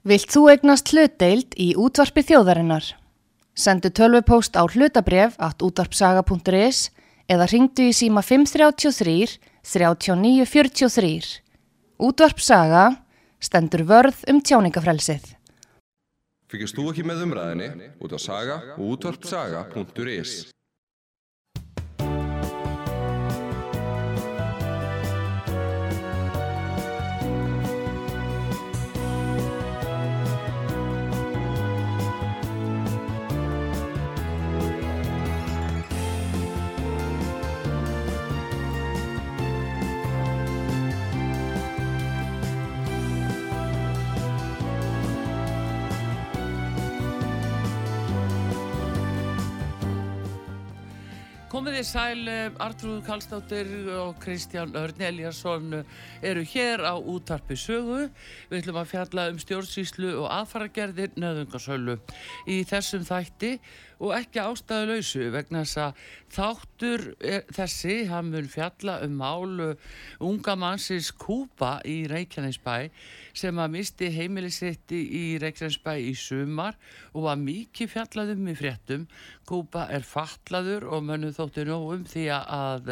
Vilt þú egnast hlutdeild í útvarpi þjóðarinnar? Sendu tölvupóst á hlutabref at útvarpsaga.is eða ringdu í síma 533 3943. Útvarpsaga stendur vörð um tjáningafrelsið. Fyrkist þú ekki með umræðinni út á saga og útvarpsaga.is Þið sæl, Artrúð Kallstóttir og Kristján Örn Eliasson eru hér á útarpi sögu. Við ætlum að fjalla um stjórnsýslu og aðfaragerðir nöðungarsölu í þessum þætti og ekki ástæðu lausu vegna þess að þáttur er, þessi, hann mun fjalla um málu unga mannsins Kúpa í Reykjanesbæ sem að misti heimilisitti í Reykjanesbæ í sumar og var mikið fjallaðum í fréttum. Kúpa er fatlaður og mönnu þóttu nóg um því að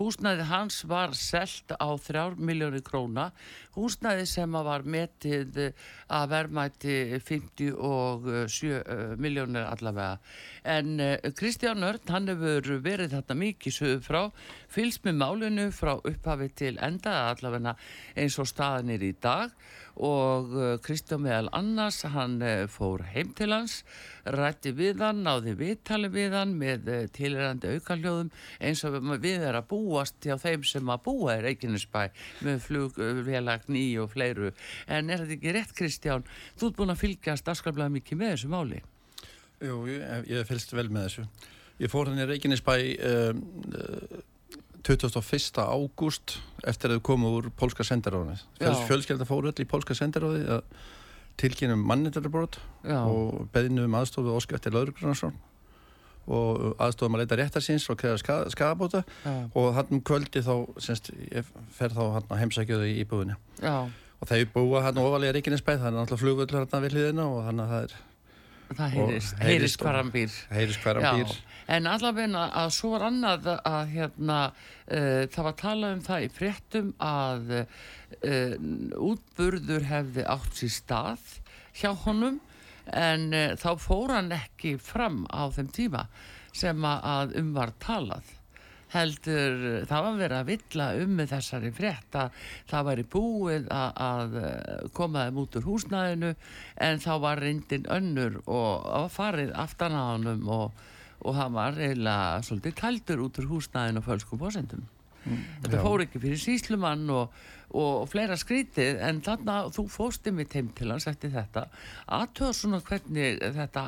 húsnæði hans var selt á þrjár miljónir króna. Húsnæði sem var metið að verðmæti 57 miljónir allavega. En Kristján Örn, hann hefur verið þetta mikið sögur frá, fylgst með málinu frá upphafi til enda allavega eins og staðan er í dag og Kristján meðal annars, hann fór heim til hans, rætti við hann, náði viðtali við hann með tilrandi aukarljóðum eins og við erum að búast hjá þeim sem að búa í Reykjanesbæ með flugvelagn í og fleiru. En er þetta ekki rétt Kristján? Þú ert búin að fylgjast afskaplega mikið með þessu máli. Jú, ég, ég fylgst vel með þessu. Ég fór hann í Reykjanesbæ um, 21. ágúst eftir að þau komu úr pólska sendaróðinu. Fjöls, fjölskelda fóru öll í pólska sendaróði að tilkynum mannindarbrót og beðinu um aðstofu Óskar eftir Laurugrunarsson og aðstofum að leita réttarsins og kreða ska, skabóta og hann um kvöldi þá semst, fer þá hann að heimsækjöðu í íbúðinu. Og þeir búa hann ofalega í Reykjanesbæ, það er náttúrulega flugvöldur hann við hliðina og þannig að það er það heyrist, heyrist hvar hann býr. Heyrist hvar hann býr. En allavegna að svo var annað að hérna uh, það var talað um það í fréttum að uh, útburður hefði átt sér stað hjá honum en uh, þá fór hann ekki fram á þeim tíma sem að um var talað heldur það var verið að villa um með þessari frétt að það væri búið að, að koma þeim út úr húsnæðinu en þá var reyndin önnur og að farið aftan á hannum og, og hann var eiginlega svolítið kaldur út úr húsnæðinu og fölskum fósendum. Mm, þetta já. fór ekki fyrir síslumann og, og flera skrítið en þannig að þú fósti mitt heim til hans eftir þetta. Aðtöða svona hvernig þetta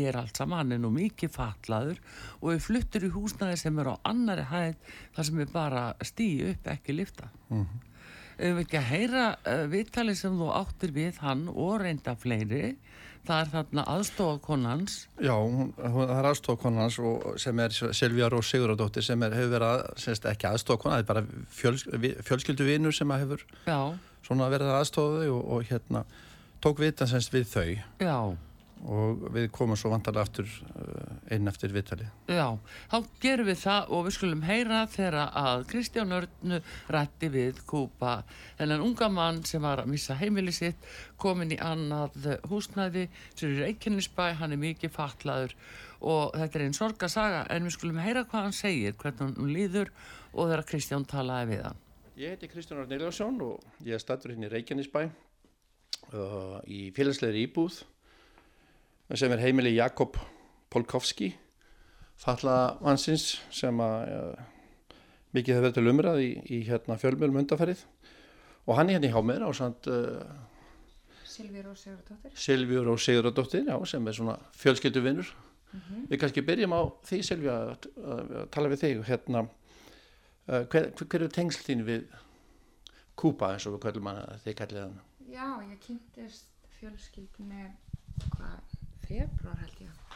er allt saman, hann er nú mikið fatlaður og við fluttur í húsnaði sem er á annari hæð þar sem er bara stíu upp, ekki lifta mm -hmm. við ekki að heyra uh, viðtali sem þú áttir við hann og reynda fleiri það er þarna aðstofakonans Já, hún, það er aðstofakonans sem er Silvíja Rós Sigurðardóttir sem er, hefur verið semst ekki aðstofakona það er bara fjöls, fjölskylduvinur sem hefur Já. svona verið aðstofaði og, og hérna tók vita semst við þau. Já og við komum svo vantarlega aftur einn eftir viðtali Já, þá gerum við það og við skulum heyra þegar að Kristján Örnu rætti við Kúpa þennan unga mann sem var að missa heimili sitt komin í annað húsnæði sem er Reykjanesbæ, hann er mikið fatlaður og þetta er einn sorgasaga en við skulum heyra hvað hann segir hvernig hann líður og þegar Kristján talaði við hann. Ég heiti Kristján Örn Eljarsson og ég er stattur hérna í Reykjanesbæ uh, í félagsleiri íbúð sem er heimili Jakob Polkovski falla mannsins sem að ja, mikið hefur verið til umræð í, í hérna, fjölmjölum undarferið og hann er hérna í hámið á samt uh, Silvíur og Sigurðardóttir. Silvíur og Sigurðardóttir, já, sem er svona fjölskylduvinnur mm -hmm. við kannski byrjum á því Silvíu að, að tala við þig hérna. Uh, hver, hver er tengsl þín við Kúpa eins og við kallum hann þið kallið hann Já, ég kynntist fjölskyldunni hvað februar held ég.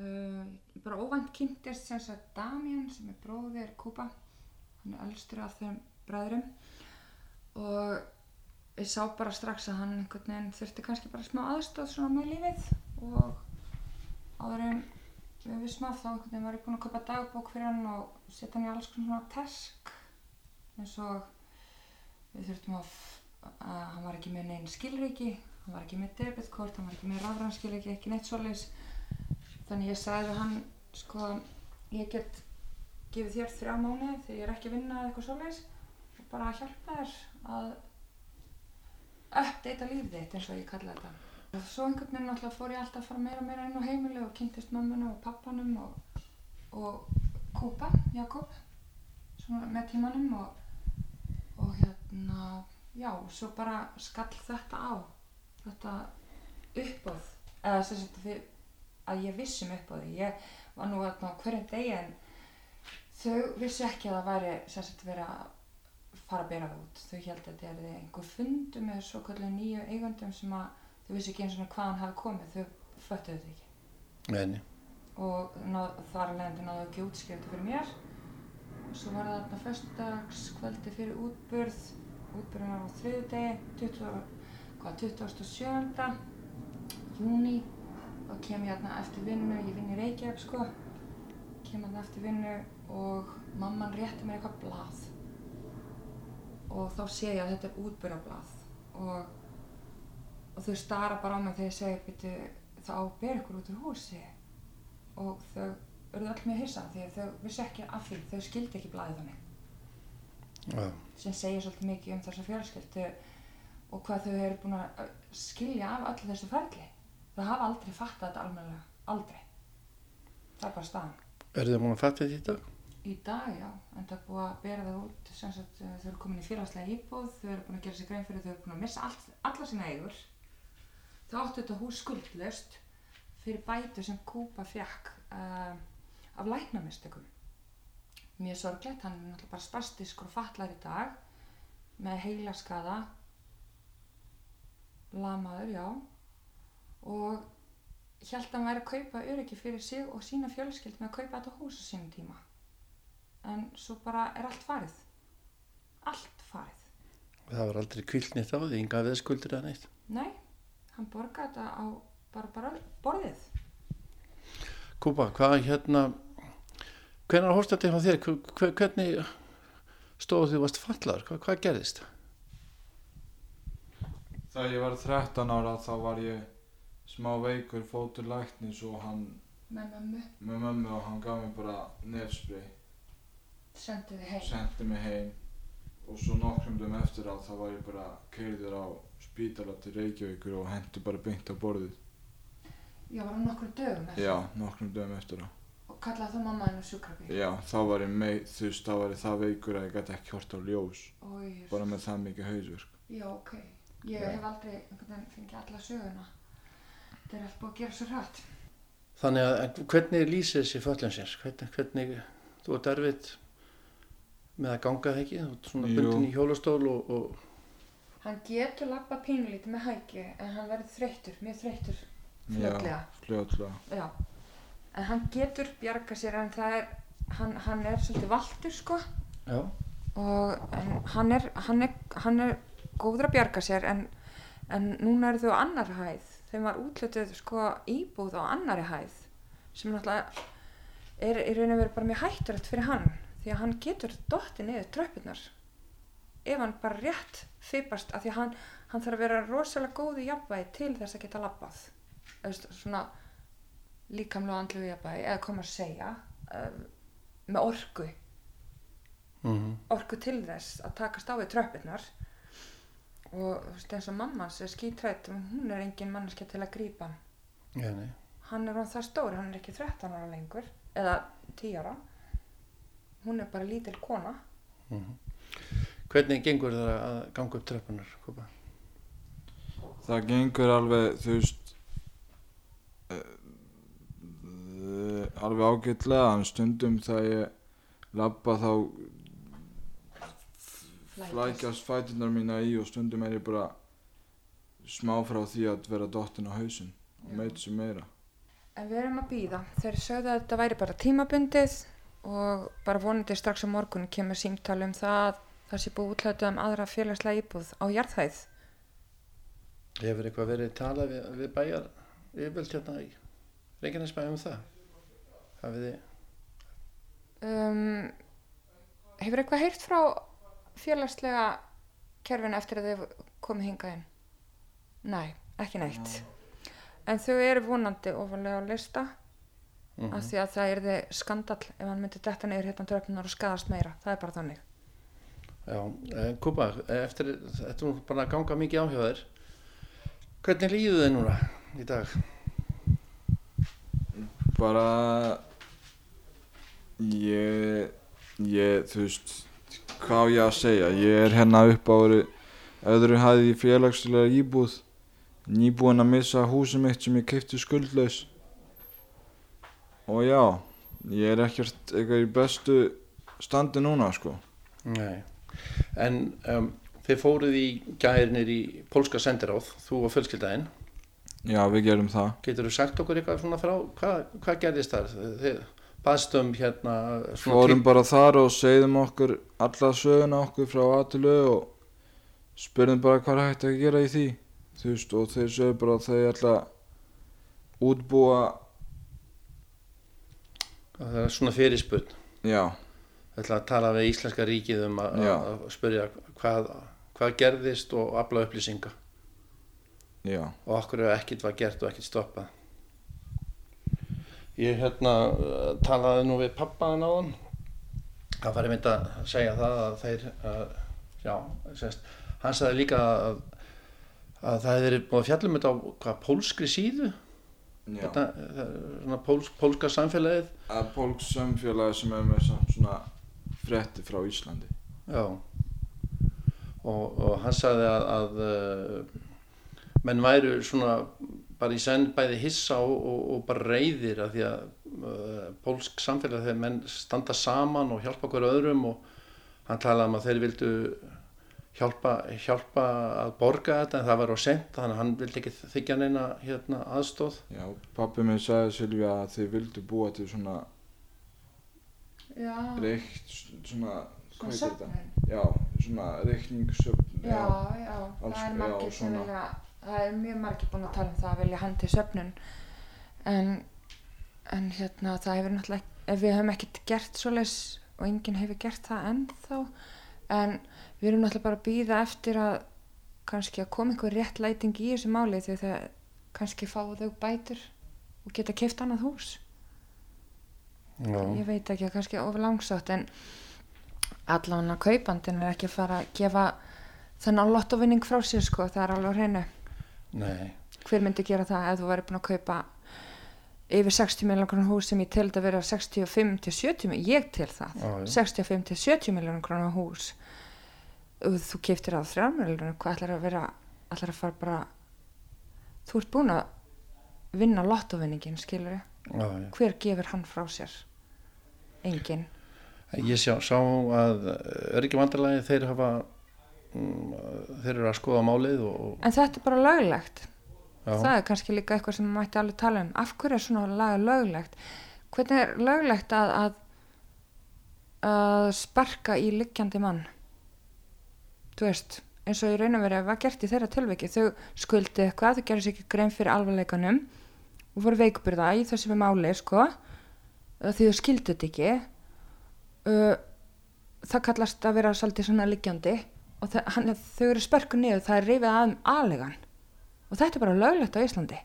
Uh, bara óvænt kynntist sem sagt Damjan sem er bróðir Kuba hann er eldstur af þeim bræðurum og ég sá bara strax að hann einhvern veginn þurfti kannski bara smá aðstóð svona með lífið. Og áður en við vissum af þá einhvern veginn var ég búin að kaupa dagbók fyrir hann og setja hann í alls svona tesk eins og við þurftum að, að hann var ekki með neinn skilriki hann var ekki með debitkort, hann var ekki með rafrænskilriki, ekki neitt svoleiðis. Þannig ég sagði við hann sko ég get gefið þér þrjá mánu þegar ég er ekki að vinna eitthvað svoleiðis og bara að hjálpa þér að uppdeita líf þitt eins og ég kalla þetta. Og svo einhvern veginn alltaf fór ég alltaf að fara meira og meira inn á heimili og kynntist mömmunu og pappanum og, og Kúpa, Jakob svona með tímanum og, og hérna já, svo bara skall þetta á þetta uppbóð eða sem sagt að, að ég vissum uppbóði ég var nú að hverjum degi en þau vissi ekki að það væri sem sagt verið að fara að bera það út. Þau held að þetta er einhver fundu með svo kallið nýju eigandum sem að þau vissi ekki eins og hvað hann hafi komið. Þau föttuðu þetta ekki. Neini. og náð, þar leðandi náðu ekki útskrift fyrir mér. Og svo var það þarna föstudagskvöldi fyrir útburð. Útburðin var á þriðu degi 20, hvað, 27. júni og kem ég hérna eftir vinnu, ég vinn í Reykjavík sko. Kem hérna eftir vinnu og mamman rétti mér eitthvað blað. Og þá sé ég að þetta er útbyrjablað og, og þau stara bara á mig þegar ég segi byrju það á að bera ykkur út úr húsi. Og þau eruðu öll með hissa því að þau vissi ekki af því, þau skildi ekki blaðið þannig sem segir svolítið mikið um þessa fjölskyldu og hvað þau eru búin að skilja af öllu þessu ferli. Þau hafa aldrei fattað þetta almennilega, aldrei. Það er bara staðan. Er þið múin að fatta þetta í dag? Í dag, já, en það er búið að bera það út. Sagt, eh, þau eru komin í félagslega íbúð þau eru búin að gera sér grein fyrir þau eru búin að missa allt, alla sína eigur. Þau áttu þetta hús skuldlaust fyrir bætu sem Kúpa fjakk uh, af læknamistökum. Mjög sorglegt, hann er náttúrulega bara spastískur og fatlar í dag með heilaskaða lamaður, já og held að hann væri að kaupa öryggi fyrir sig og sína fjölskyld með að kaupa þetta hús á sínum tíma en svo bara er allt farið allt farið Það var aldrei kvilt nýtt á því, ynga veðskuldir eða neitt. nei, hann borgaði þetta á bara, bara borðið Kúpa, hvað hérna, hvernig hóst þetta hjá þér? Hver- Hvernig stóðu því varst fallar? Hvað, hvað gerðist? Þegar ég var 13 ára þá var ég smá veikur fótur læknis og hann með mömmu, með mömmu og hann gaf mér bara nefspray. Sendu þið heim. Sendi mig heim. Og svo nokkrum dögum eftir á þá var ég bara keirður á spítala til Reykjavíkur og hendi bara beint á borðið. Já, var hann nokkur dögum eftir. Já, nokkrum dögum eftir á. Og kallaði það mamma hennu sjúkrabíl? Já, þá var ég með, þú veist, þá var ég það veikur að ég gæti ekki hort á ljós. Oj, bara með það mikið hausverk. Já, ok ég hef aldrei einhvern veginn fengið alla söguna. Þetta er allt búið að gera svo hrætt Þannig að hvernig lýsir þessi föllun sér? Hvernig, hvernig þú ert erfitt með að ganga það ekki? Þú ert svona Jú. bundin í hjólastól og, og hann getur lappa pínulítið með hækju en hann verður þreyttur, mjög þreyttur fljótlega já, fljótlega. Já, en hann getur bjarga sér en það er, hann, hann er svolítið valtur sko. Já, og en hann er, hann er, hann er góður að bjarga sér en, en núna eru þau á annar hæð, þeim var útlutuð sko íbúð á annari hæð sem náttúrulega er í raun og veru bara mjög hætturætt fyrir hann því að hann getur dottið niður tröppurnar. Ef hann bara rétt fipast af því að hann, hann þarf að vera rosalega góð í jafnvægi til þess að geta labbað. Svona líkamlega og andlu jafnvægi eða koma að segja um, með orku. Mm orku til þess að takast á við tröppurnar og þú veist, eins og mammas er skítrætt hún er engin manneskja til að grípa hann nei. hann er hann það stór, hann er ekki 13 ára lengur eða 10 ára hún er bara lítil kona Hvernig gengur það að ganga upp tröppunar, Kúpa? Það gengur alveg, þú veist, uh, alveg ágætlega, en stundum þegar ég labba þá flækjast fæturnar mína í og stundum er ég bara smá frá því að vera dottin á hausinn og meit sem meira. en við erum að býða þeir sögðu að þetta væri bara tímabundið og bara vonandi strax á morgun kemur símtal um það að það sé búið útlætið um aðra félagslega íbúð á jarðhæð Hefur eitthvað verið talað við, við bæjar yfirvöld hérna í Reykjanesbæ um það? Hafið þið Um, hefur eitthvað heyrt frá félagslega kerfin eftir að þið komið hingað inn? Nei, ekki neitt. En þau eru vonandi ofanlega á lista af því að það er þið skandall ef hann myndi detta niður hérna tröfnunar og skadast meira. Það er bara þannig. Já, eh, Kuba, eftir þetta er bara að ganga mikið á hjá þér hvernig líður þið núna í dag? bara ég ég, þú veist hvað á ég að segja, ég er hérna upp á öðru, hæði í félagslega íbúð. Nýbúinn að missa húsið mitt sem ég keypti skuldlaus. Og já ég er ekkert eitthvað í bestu standi núna sko. Nei, en um, þið fóruð í gærinir í Pólska sendiráð, þú og fjölskyldaðinn já við gerum það. Getur þú sagt okkur eitthvað svona frá hvað, hvað gerðist þar? Þið baðstum hérna fórum bara þar og segðum okkur alla söguna okkur frá aðtölu og spurðum bara hvað hægt að gera í því þú veist og þeir sögðu bara að þeir ætla að útbúa það er svona fyrirspurn. Já, Það ætla að tala við Íslenska ríkið um að, að spyrja hvað, hvað gerðist og afla upplýsinga. Já, og okkur ef ekkert var gert og ekkert stoppað. Ég hérna talaði nú við pappaðan á hann. Það var einmitt að segja það að þeir, uh, já, sérst, hann sagði líka að, að það hefði verið búið að fjallum þetta á hvað, pólskri síðu, já. þetta, svona póls, pólska samfélagið. að pólks samfélagi sem er með svona frétti frá Íslandi Já og, og hann sagði að, að uh, menn væru svona bara í senn bæði hissa og, og, og bara reyðir af því að uh, pólsk samfélag þegar menn standa saman og hjálpa okkur öðrum og hann talaði um að þeir vildu hjálpa, hjálpa að borga þetta en það var á sent þannig að hann vildi ekki þykja neina hérna, aðstóð já, pappi minn sagði Silvía að þeir vildu búa til svona Já, reikt svona, hvað heitir þetta? já, svona reikningssöfn Já, já, alls- það er já, margir sem vilja, það er mjög margir búin að tala um það að vilja hendi söfnun. En, en hérna það hefur náttúrulega, við höfum ekkert gert svoleiðis og enginn hefur gert það ennþá en við erum náttúrulega bara að býða eftir að kannski að koma einhver rétt læting í þessu máli því það kannski fá þau bætur og geta keft annað hús. Ég veit ekki að kannski ofur langsátt en allan að kaupandinn er ekki að fara að gefa þennan lottovinning frá sér sko, það er alveg hreinu Nei, hver myndi gera það ef þú væri búin að kaupa yfir 60 miljonar krónar hús sem ég tel þetta að vera 65 til 70 mi- ég tel það, já. 65 til 70 miljonar krónar hús. Og þú keftir á 3 miljonar hvað ætlar að vera ætlar að fara bara þú ert búin að vinna lottovinningin skilur já, já. hver gefur hann frá sér? Enginn. Ég sjá, sá að öryggjavandalagi þeir hafa þeir eru að skoða málið og, en þetta er bara löglegt. Já. það er kannski líka eitthvað sem maður mætti alveg tala um. Af hverju er svona laga löglegt? Hvernig er löglegt að að, að sparka í liggjandi mann? Þú veist eins og í raun og verið var gert í þeirra tilviki þau skuldi eitthvað, þau gerði sér ekki grein fyrir alvarleikanum og voru veikburða í þessu við máli sko. Því þau skildu þetta ekki. Það kallast að vera svolítið svona liggjandi og það, hann, þau eru spörku niður það er rifið að um aðlegan og þetta er bara löglegt á Íslandi.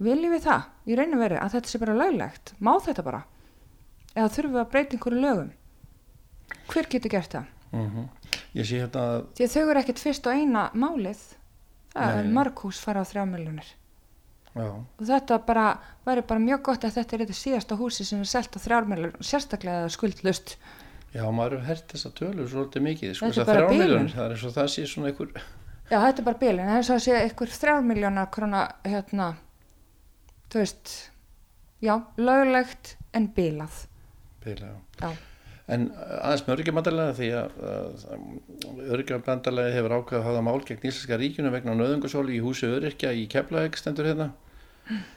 Viljum við það, raun og veru að þetta sé bara löglegt, má þetta bara? Eða þurfum við að breyta einhverju lögum? Hver getur gert það? Mm ég sé hérna að því að þau eru ekkert fyrst og eina málið. Það er Nei. mörg hús fara á þrjá miljonir já, og þetta bara, væri bara mjög gott að þetta er þetta síðasta húsi sem er selt á þrjár miljonir sérstaklega skuldlust já, maður hefur hert þessa tölur svolítið mikið sko, bara þrjár bilun. miljónir, það er eins og það sé svona einhver já þetta er bara bilin, það er svo að segja einhver þrjár miljonar krona hérna þú veist já, löglegt en bilað. Bila, já, en aðeins með öryggjavandalagi því að, að öryggjavandalagi hefur ákveð að hafa mál gegn Íslenska ríkjunu vegna nöðungasóli í húsi öryrkja í Keflavík stendur hérna.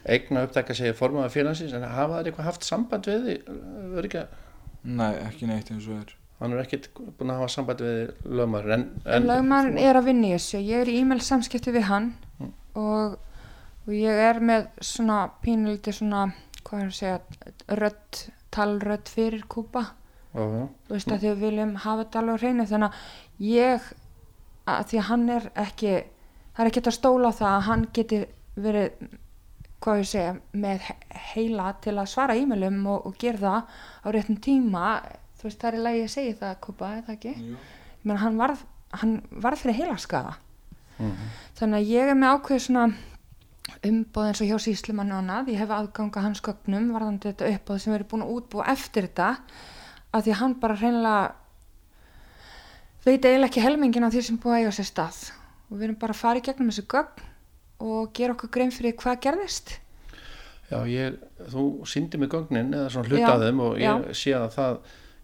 Eigna upptaka segir formaða félagsins en hafa þær eitthvað haft samband við öryrkja nei, ekki neitt eins og er. Hann er ekkert búin að hafa samband við lögmaður en, en lögmaðurinn er að vinna í þessu. Ég er í e-mail samskipti við hann og, og ég er með svona pínuliti svona hvað er að segja rödd, talrödd fyrir Kúpa Já, já. þú veist að því við viljum hafa þetta alveg hreinu. Þannig að ég að því að hann er ekki það er ekki að stóla á það að hann geti verið hvað ég segja með he- heila til að svara e-mailum og, og gera það á réttum tíma. Þú veist það er í lagi að segja það Kuba, er það ekki? Jú. Ég meina hann varð, hann varð fyrir heilaskaða. Þannig að ég er með ákveð svona umboð eins og hjá síslumann og annað. Ég hef aðganga hans gögnum varðandi þetta uppbóð sem erum búin að útbúa eftir þetta að því að hann bara hreinlega veit eiginlega ekki helmingin af því sem búið að eiga sér stað. Og við erum bara að fara í gegnum þessu gögn og gera okkur grein fyrir hvað gerðist. Já, ég, þú síndi mig gögnin eða svona hluta Já, af þeim og ég já. sé að það,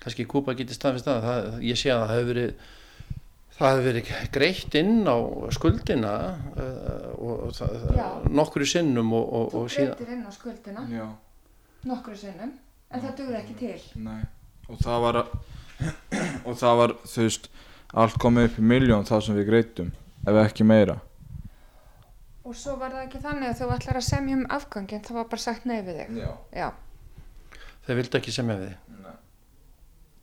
kannski Kúpa geti staðfist það, það, ég sé að það hefur verið það hefur verið greitt inn á skuldina uh, og það, nokkru sinnum og, og, og síðan inn á skuldina. Já, nokkru sinnum en það dugur ekki til. Nei. Og það var Og það var, þú veist Allt komið upp í miljón það sem við greitum Ef ekki meira og svo var það ekki þannig að þú ætlar að semja um afgangin það var bara sagt nei við þig. Já. Já, þeir vildu ekki semja við þig.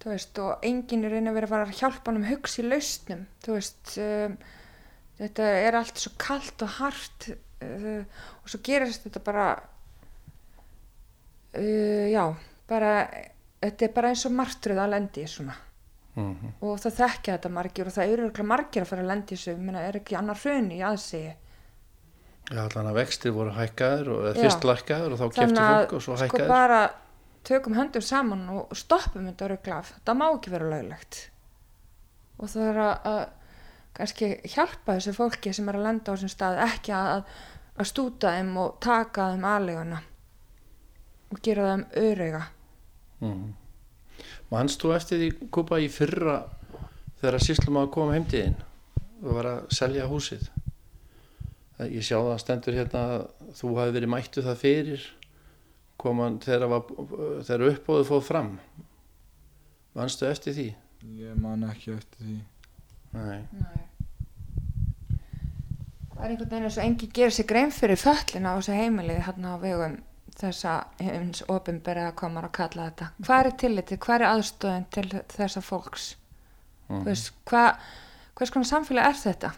þú veist og enginn er einu verið að hjálpa hann um hugsi lausnum. Þú veist um, þetta er allt svo kalt og hart uh, og svo gerist þetta bara uh, já bara þetta er bara eins og martruð að lendi í svona. Mhm. og það þekkja þetta margir og það eru margir að fara að lendi í þessu. Ég meina, er ekki annar hrun í aðsigi Já, allan að vextir voru hækkaður og fyrst lækkaður og þá þannig að fólk og svo sko hækkaður bara tökum höndum saman og stoppum þetta örugglega þetta má ekki vera löglegt. Og það er að, að kannski hjálpa þessu fólki sem er að lenda á þessum stað ekki að, að stúta þeim og taka þeim aðleguna og gera þeim örega mm. Manst þú eftir því Kúpa í fyrra þegar síslum að koma heimtíðin og var að selja húsið? Það- ég sjá það stendur hérna að þú hafi verið mættu það fyrir koman þegar, var, þegar uppbóðu fóð fram. Manstu eftir því? Ég man ekki eftir því. Nei. Nei. það er einhvern veginn eins og enginn gerir sér grein fyrir föllina á þessu heimilið hérna á vegum þessa hins ofinberið að koma að kalla þetta. Hvað er tillitið, hvað er aðstöðin til þessa fólks? Þú veist, hvað hvers konar samfélag er þetta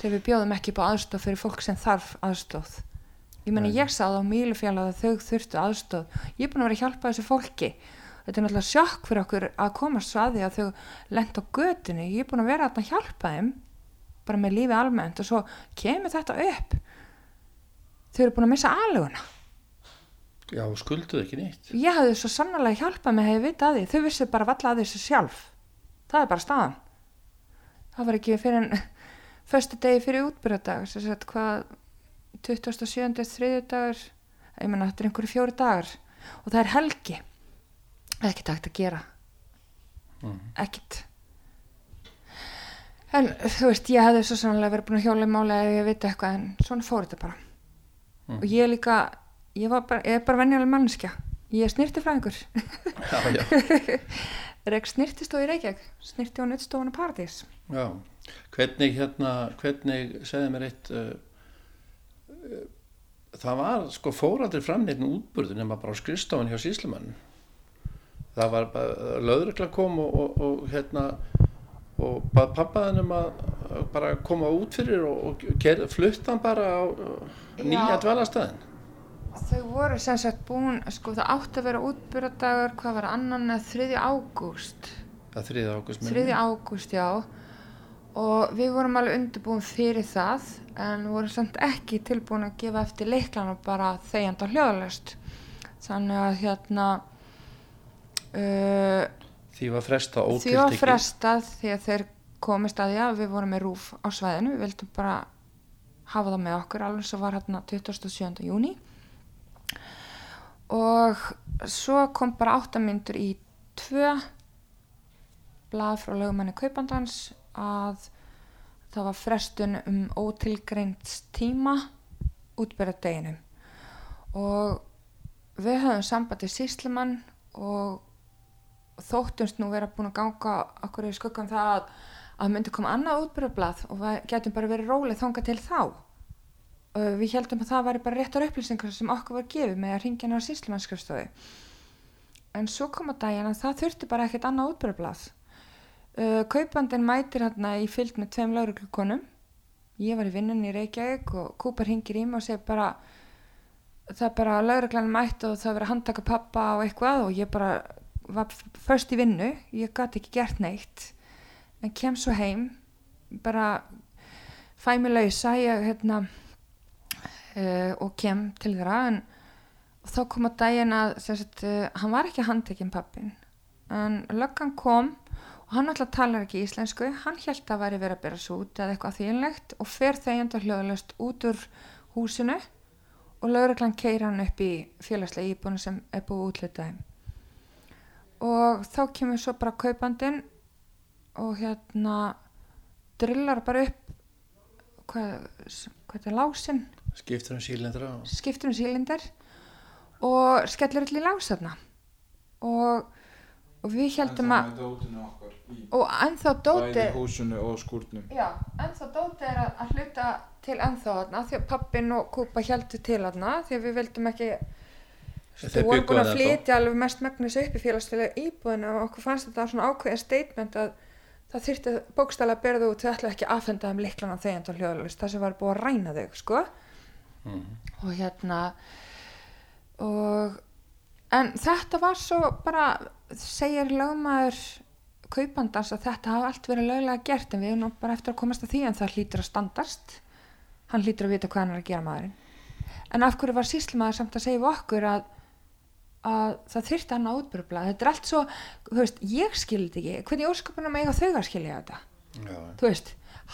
þegar við bjóðum ekki upp á aðstóð fyrir fólk sem þarf aðstóð ég meni Nei. ég sá það á Mílufjall að þau þurftu aðstóð ég er búin að vera að hjálpa þessu fólki. Þetta er náttúrulega sjokk fyrir okkur að komast að því að þau lent á götunni. Ég er búin að vera að hjálpa þeim bara með lífi almennt og svo kemur þetta upp. Þau eru búin að missa aluguna Já, skulduðu ekki nýtt ég hafði svo sannlega hjálpað mig hefði vitað að því, þau vissu bara valla að þessu sjálf. Það er bara staðan. Það var ekki fyrir en föstu degi fyrir útbyrjadag sem sagt hvað 27. þriðjudagur ég menna þetta er einhverju fjóri dagar og það er helgi. Ekkert hægt að gera. Ekkert. En þú veist ég hefði svo sannlega verið búin að hjóla í máli ef ég veit eitthvað en svona fór þetta bara. Og ég líka ég, bara, ég er bara venjuleg mannskja ég er snirtifræðingur Já, já, Rek snirtistóð í Reykjavík. Snirti á nuttstofuna Paradís. Já Hvernig hérna, hvernig segði mér eitt uh, það var sko fóraldri framneitin útburður nema bara á skrifstofan hjá síslumann það var bara löðrugla kom og, og, og hérna og bað pappaðin um að að bara koma út fyrir og, og fluttan bara á nýja Já. dvalastæðin þau voru sem sagt búin sko það átti að vera útbyrjadagur hvað var annan eða 3. ágúst það er 3. ágúst 3. ágúst já og við vorum alveg undirbúin fyrir það en vorum samt ekki tilbúin að gefa eftir leiklana bara þegjand á hljóðalöst þannig að hérna uh, því var fresta því var frestað því að þeir komist að að við vorum með rúf á svæðinu. Við vildum bara hafa það með okkur alveg svo var hérna 27. júni og svo kom bara áttamyndur í tvö blað frá lögumanni kaupandans að það var frestun um ótilgreint tíma útbyrða deginum og við höfum sambandi síslimann og þóttumst nú vera búin að ganga okkur í skuggan það að, að myndi koma annað útbyrðablað og við getum bara verið rólið þanga til þá. Uh, við heldum að það væri bara réttar upplýsingar sem okkur var gefið með að ringja ná síslumannskristofi en svo kom að daginn að það þurfti bara ekkert annað útbjörblað uh, kaupandin mætir hérna í fylg með tveim lauruglukonum ég var í vinnunni í Reykjavík og Kúpar hingir í mig og segir bara það er bara lauruglan mætt og það verið að handtaka pappa og eitthvað og ég bara var först í vinnu. Ég gæti ekki gert neitt. En kem svo heim bara fæ mig lausa ég hérna uh, og kem til þeirra. En þá kom að daginn að sagt, uh, hann var ekki handtekinn pappin en löggan kom og hann alltaf talar ekki íslensku. Hann held að væri verið að bera svo út eða eitthvað þýjanlegt og fer þegjandi hljóðalust út úr húsinu og lauruglan keir hann upp í félagslega íbúinu sem er búið útlitaði og þá kemur svo bara kaupandin og hérna drillar bara upp hvað, hvað er lásin. Skiptur um sílindra og... skiptur um sílindar og skellir allir lás þarna. Og, og við heldum að og ennþá dóti bæði húsinu og skúrnum. Já, ennþá dóti er að, að hluta til ennþá þarna því að pappin og kúpa heldur til þarna því að við vildum ekki við vorum búin að flytja alveg mest megnis upp í félagslega íbúðinu og okkur fannst þetta svona ákveðin statement að það þyrfti bókstæla að bera þau út þau ætla ekki að afhenda þeim liklana þegjand og hljóðalust það sem var búið að ræna þau sko. Og hérna og en þetta var svo bara segir lögmaður kaupandans að þetta hafa allt verið löglega gert en við erum bara eftir að komast að því en það hlýtur að standast. Hann hlýtur að vita hvað hann er að gera maðurinn. En af hverju var síslmaður samt að segja við okkur að, að það þyrfti hann að útbyrjubla þetta er allt svo, þú veist, ég skildi ekki. Hvernig ósköpunum eiga þau að skilja þetta? Já, þú veist,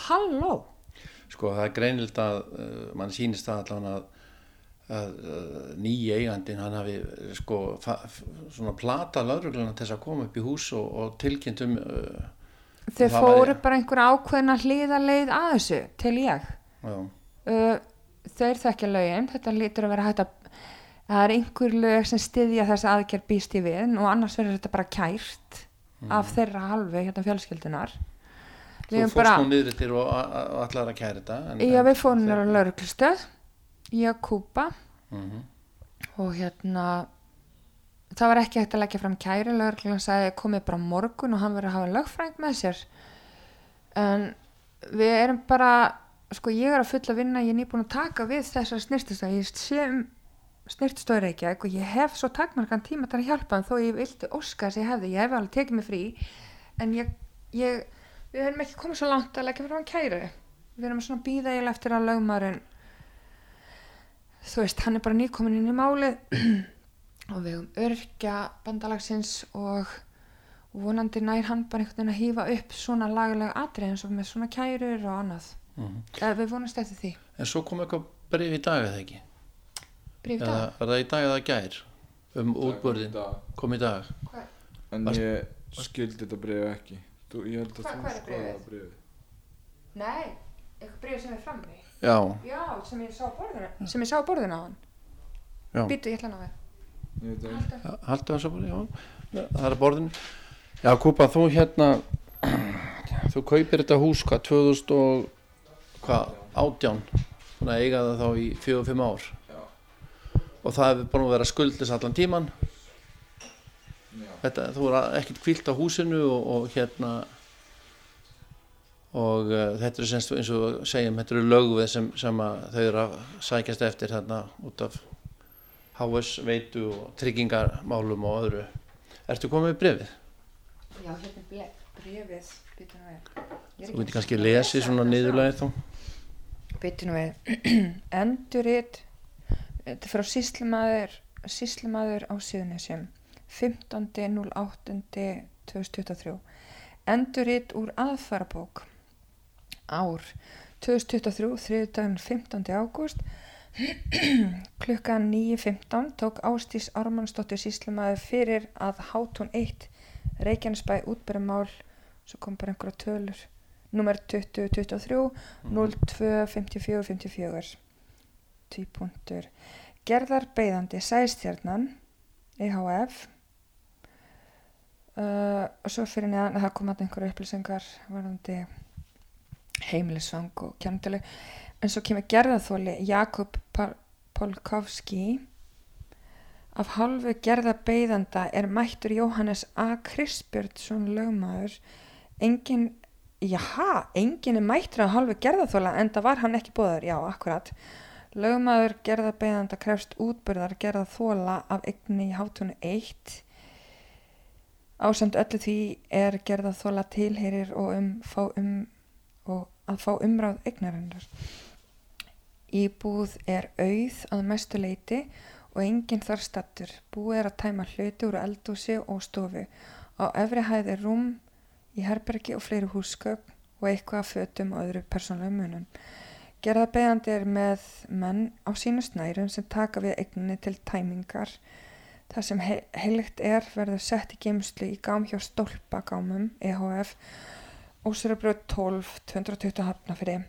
halló? Sko það er greinilt að uh, mann sýnist það allan að, að nýji eigandin hann hafi sko svona plata laurugluna til þess að koma upp í hús og, og tilkynnt um uh, þau Það fóru bara einhverja ákveðna hliðaleið að þessu, til ég. Uh, þeir þekkja lögin þetta lítur að vera hægt að það er einhver lög sem styðja þess aðgerð býst í við og annars verður þetta bara kært af þeirra halvu hérna fjölskyldunar þú fórst nú niður til og a- a- og ætlaðir að kæra þetta Já, við fórum nýra lauruglustöð að kúpa Mhm. og hérna það var ekki hægt að leggja fram kæri lauruglan sagði komið bara morgun og hann verður að hafa lögfræng með sér. En við erum bara sko ég er að fulla vinna ég er nýbúin að taka við þessar snirtistöð ég sé um snirtistöður ekki og ég hef svo takmarkan tíma til að hjálpa en þó ég vildi óska þess að ég hefði. Ég hef alveg tekið mig frí en ég, ég við erum ekki komið svo langt að leggja fram kæri við erum svona býða eiginlega eftir að lögmaðurinn þú veist, hann er bara nýkomin inn í málið. Og við um örkja bandalagsins og og vonandi nær hann bara einhvern veginn að hýfa upp svona lagalega atrið eins og með svona kærur og annað. Mhm. eða við vonast eftir því. En svo kom eitthvað breyf í dag eða ekki? Bríf eða dag, var það í dag eða gær? Um útbörðin kom í dag. En Varst- ég skildi þetta bregðu ekki. Þú, ég held að Hva- þú skoðaði bréfið. nei, eitthvað bríf sem er frammi já, já, sem ég sá á borðinu sem ég sá á borðinu á hann. Já, býtu, ég ætla að ná Ég veit það ekki. við haldu þess að bara, já. Það er að borðinu. Já, Kúpa, þú hérna þú kaupir þetta hús, hvað, 2000 og hvað, átján? Svona eiga það þá í 4-5 ár. Já. og það hefur búin að vera skuldlis allan tíman Já. þetta, þú er ekkert kvílt á húsinu og, og hérna og uh, þetta er semst eins og segjum, þetta eru lögveð sem, sem að þau eru að sækjast eftir hérna út af HS veitu og tryggingarmálum og öðru. Ertu komið með brefið? já, hérna er við. Þú veitir kannski lesið svona niðurlega þá. Býtu nú við, enduritt, þetta er frá síslimaður, síslimaður á Suðunisjum, 15.08.2023. Enduritt úr aðfarabók, ár. 2023, þriðdaginn 15. ágúst, klukkan 9.15 tók Ástís Ármannsdóttir síslimaður fyrir að Hátún 1 Reykjanesbæ útbyrjumál, svo kom bara einhverja tölur. Nummer 2023 02 54 54 tvípuntur gerðar beigðandi sæstjarnan EHF uh, og svo fyrir neðan að það kom að einhverju upplýsingar varðandi heimilisvang og kjarntölu en svo kemur gerðaþóli Jakob Polkovski. Af hálfu gerðabeyðanda er mættur Jóhannes A. Krispjörnsson lögmaður. Engin, jaha, engin er mættur af hálfu gerðaþóla en það var hann ekki bóður, já, akkurat. Lögmaður gerðabeyðanda krefst útbyrðar gerðaþóla af eigni í hátunni 1 ásamt öllu því er gerðaþóla tilherir og um, um og að fá umráð eignarinnar Íbúð er auð að mestu leiti og enginn þar stattur. Búið er að tæma hluti úr eldúsi og stofu. Á efri hæð er rúm í herbergi og fleiri húsgögn og eitthvað að fötum og öðru persónlega munum. Gerðarbeðandi er með menn á sínu snærum sem taka við eigninni til tæmingar. Það sem he heiligt er verður sett í geimslu í gám hjá stólpagámum EHF Óserabröð 12 220 hafnafrið.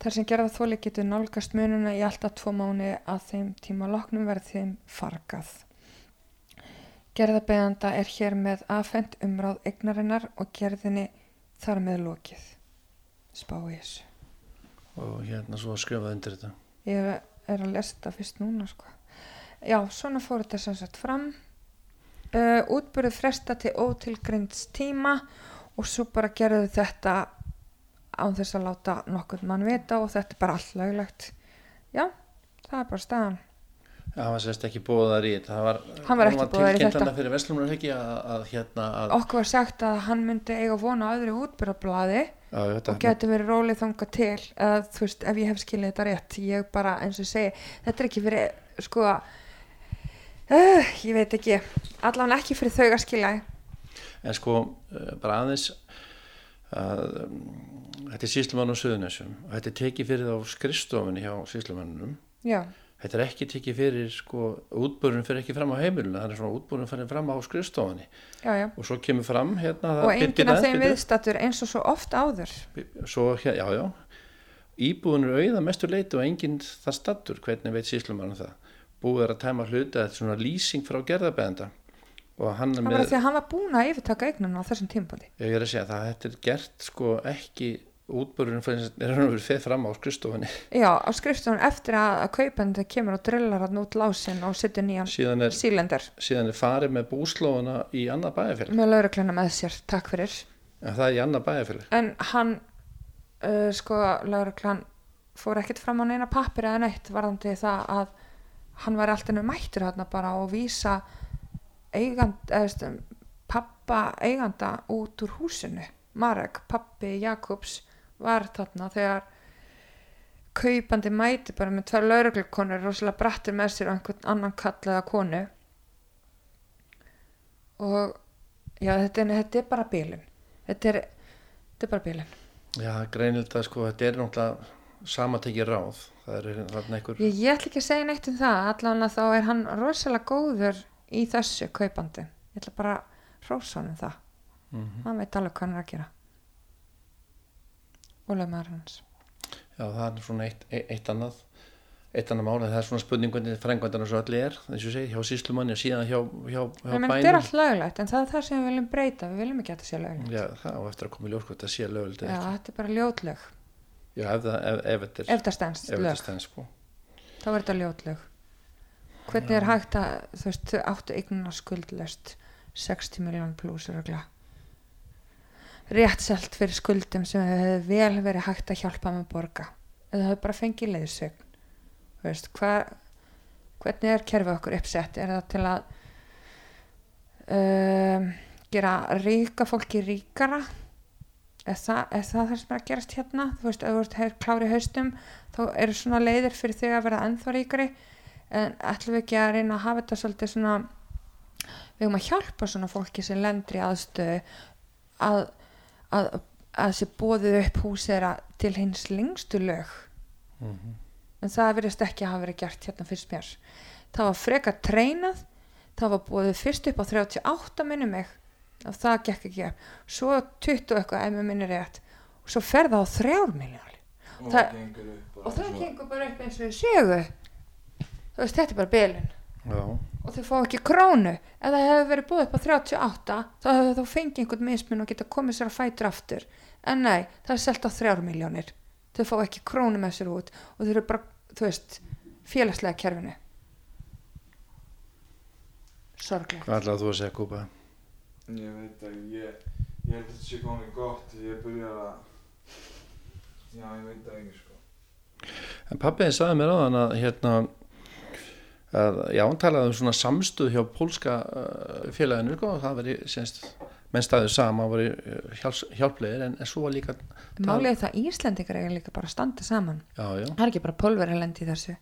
Þar sem gerða þóli getur nálgast mununa í alltaf tvo mánu að þeim tíma loknum verð þeim fargað. Gerðabeðanda er hér með afhengt umráð egnarinnar og gerðinni þar með lokið. Spá í þessu. Og hérna svo skrifað undir þetta. Ég er að lesa þetta fyrst núna sko. Já, svona fór þetta sagt fram. Uh, útbúrið fresta til ótilgrynds tíma og svo bara gerðu þetta án þess að láta nokkur mann vita og þetta er bara allt löglegt. Já, það er bara staðan. Já, hann var sérst ekki bóðar í þetta. Var, hann var ekki bóðar í þetta. að, að hérna að okkur var sagt að hann myndi eiga vona öðru útbyrjablaði og getur verið rólið þanga til. Að þú veist, ef ég hef skiljið þetta rétt ég bara eins og segi, þetta er ekki fyrir sko uh, ég veit ekki, allavega ekki fyrir þau að skilja en sko, uh, bara aðeins að um, þetta er síslumann á Suðunessum og þetta er tekið fyrir á skrifstofunni hjá síslumannunum þetta er ekki tekið fyrir sko, útbúrun fyrir ekki fram á heimiluna er svona útbúrun fyrir fram á skrifstofunni. Já, já. og svo kemur fram hérna, og enginn af þeim viðstatur eins og svo oft áður. Svo, já, já. Íbúin er auða mestur leiti og enginn það stattur hvernig veit síslumann það? Búið er að tæma hluti þetta er svona lýsing frá gerðabæðanda það var að hann var búin að yfirtaka eignuna á þessum tímpoti ég er að segja það þetta er gert sko ekki útbörunum er hann verið feð fram á skrifstofunni. Já á skrifstofunni eftir að, að kaupandi kemur og drillar hann út lásin og setur nýjan sílender síðan er farið með búslóðuna í annað bæjarfélag. Með lauruglæna með sér, takk fyrir. En það er í annað bæjarfélag. En hann uh, sko lauruglæn fór ekkert fram á neina pappir eða neitt varðandi það að hann var alltaf mættur hann bara og vísa eigand, eða, pappa eiganda út úr húsinu. Marek, pappi Jakobs var þarna þegar kaupandi mæti bara með tvær lauruglukonur rosalega brattir með sér einhvern annan kall eða konu. Og já þetta er, þetta er bara bílun þetta er, þetta er bara bílun Já greinilega sko þetta er náttúrulega samatekki ráð. Það er þarna einhver ég, ég ætla ekki að segja neitt um það. Allavega þá er hann rosalega góður í þessu kaupandi. Ég ætla bara að hrósa hann um það. Mm -hmm. hann veit alveg hvað hann er að gera. Og lögmaður hans. Já það er svona eitt, eitt annað eitt annað máli, það er svona spurning hvernig frengvandarnar svo allir er, þess að segja, hjá síslumanni og síðan hjá, hjá, hjá bænum þetta er allt löglegt, en það er það sem við viljum breyta við viljum ekki að þetta sé löglegt. Já, það og eftir að koma í ljóskvæmt að sé löglegt Já, þetta er bara ljótlög. Já, ef það, ef, ef er ef það stendst lög, sko. þá er þetta ljótlög hvernig er hægt að þú veist, þau áttu eignuna skuldlöst 60 miljón pluss rétt selt fyrir skuldum sem hefur vel verið hægt að hjálpa með borga. Þau bara fengið leiðsögn. Veist, hva, hvernig er kerfið okkur uppsett? Er það til að um, gera ríka fólki ríkara? Er það, er það það sem er að gerast hérna? Þú veist, ef þú ert klári haustum þá eru svona leiðir fyrir þig að vera ennþá ríkari en ætlum við ekki að reyna að hafa þetta svolítið svona við höfum að hjálpa svona fólki sem lendur í aðstöðu að að, að þessi bóðið upp hús er að til hins lengstu lög. Mm -hmm. en það verðist ekki að hafa verið gert hérna fyrst mér. Það var freka treinað það var bóðið fyrst upp á 38 minni mig. Og það gekk ekki svo 20 eitthvað ef mér minni rétt. Og svo fer það á 3 miljónir og, og það gengur bara upp eins og ég séu þú veist þetta er bara bylun og þau fá ekki krónu. Ef það hefur verið búið upp á 38 þá hefur þá fengið einhvern mismun og geta komið sér að fætur aftur. En nei, það er selt á 3 miljónir þau fá ekki krónu með sér út og þau eru bara, þú veist félagslega kerfinu. Sorglega Hvað ætlaði þú að segja Kúpa? Ég veit að ég, ég held að þetta sé komið gott. Ég byrjar að Já, ég veit það ekki sko. En pappiðin sagði mér á þann að hérna að, já, hann talaði um svona samstuð hjá pólska uh, félaginu sko, og það veri, semst, menn staðið sama og veri uh, hjálps, hjálplegir en, en svo var líka Málið er það að Íslendingar eiga líka bara standa saman. Já, já, það er ekki bara pólver að lendi þessu.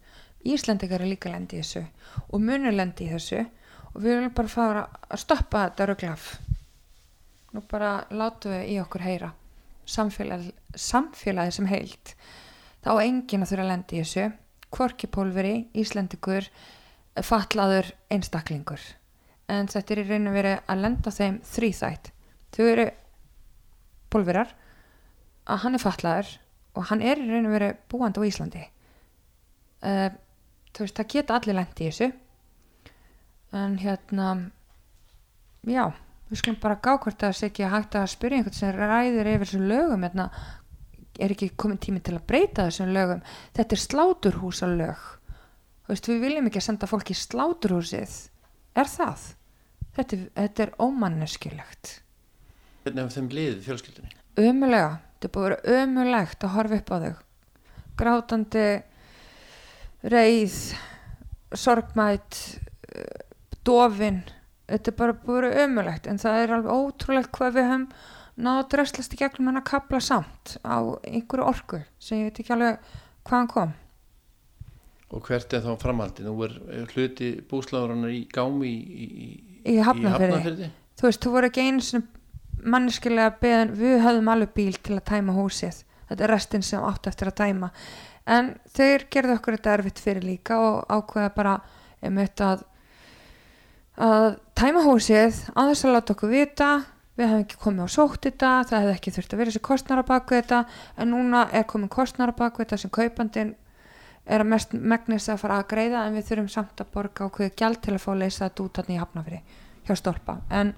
Íslendingar er líka að lendi þessu og munur lendi þessu. Og við viljum bara fara að stoppa þetta röglaf nú bara látum við í okkur heyra. Samfélagi, samfélagi sem heilt þá enginn að þurfa að lendi í þessu. Hvorki pólveri, Íslendikur fatlaður einstaklingur. En þetta er í raun og verið að lenda þeim þrýþætt þau eru pólverar að hann er fatlaður og hann er í raun og verið búandi á Íslandi. Uh, þú veist, það geta allir lendi í þessu. En hérna já, við skulum bara gá hvort það sé ekki að hægt að spyrja einhvern sem ræðir yfir þessum lögum. Hérna, er ekki komin tími til að breyta þessum lögum? Þetta er sláturhúsa lög þú veist, við viljum ekki að senda fólk í sláturhúsið. Er það? þetta, þetta er ómanneskilegt hvernig hefur þeim liðið fjölskyldinni? ömulega, þetta er búið að vera ömulegt að horfa upp á þau. Grátandi reið sorgmætt eh, dofin. Þetta er bara búið að vera ömulegt en það er alveg ótrúlegt hvað við höfum náðu að dröslast í gegnum hennar kapla samt á einhverju orku sem ég veit ekki alveg hvaðan kom og hvert er þá framhaldi? Nú er er hluti búsláðurinnar í gámi í, í, Í Hafnarfirði. Hafnarfirði? þú veist, þú voru ekki einu manneskilega beðan, við höfðum alveg bíl til að tæma húsið þetta er restin sem átt eftir að tæma en þeir gerðu okkur þetta erfitt fyrir líka og ákveða bara um þetta að að tæma húsið á þess að láta okkur vita við hefum ekki komið á sótt þetta það hefði ekki þurft að vera þessi kostnara baku þetta en núna er komin kostnara baku þetta sem kaupandinn er að mest megnis að fara að greiða en við þurfum samt að borga ákveðu gjald til að fá að leysa þetta út þarna í hafnafri hjá stólpa. En,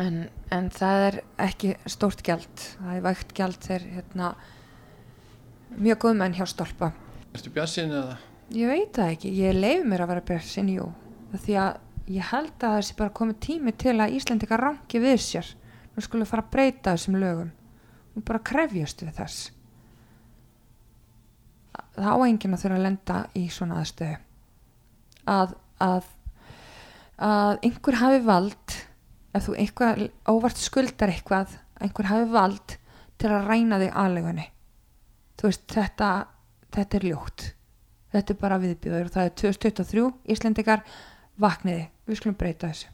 en, en það er ekki stórt gjald. Það er vægt gjald þegar hérna, mjög góð menn hjá stólpa. Ertu bjassin eða? ég veit það ekki, ég leiði mér að vera björnsinn jú, því að ég held að sé bara komið tími til að Íslendingar rangi við sér. Nú skulum fara að breyta þessum lögum nú bara krefjast við þess það á enginn að þurfa að lenda í svona aðstöðu að, að að einhver hafi vald ef þú einhver óvart skuldar eitthvað einhver hafi vald til að ræna þig aðlegunni þú veist þetta þetta er ljótt þetta er bara viðbjóður og það er 2023 Íslendingar vakniði við skulum breyta þessu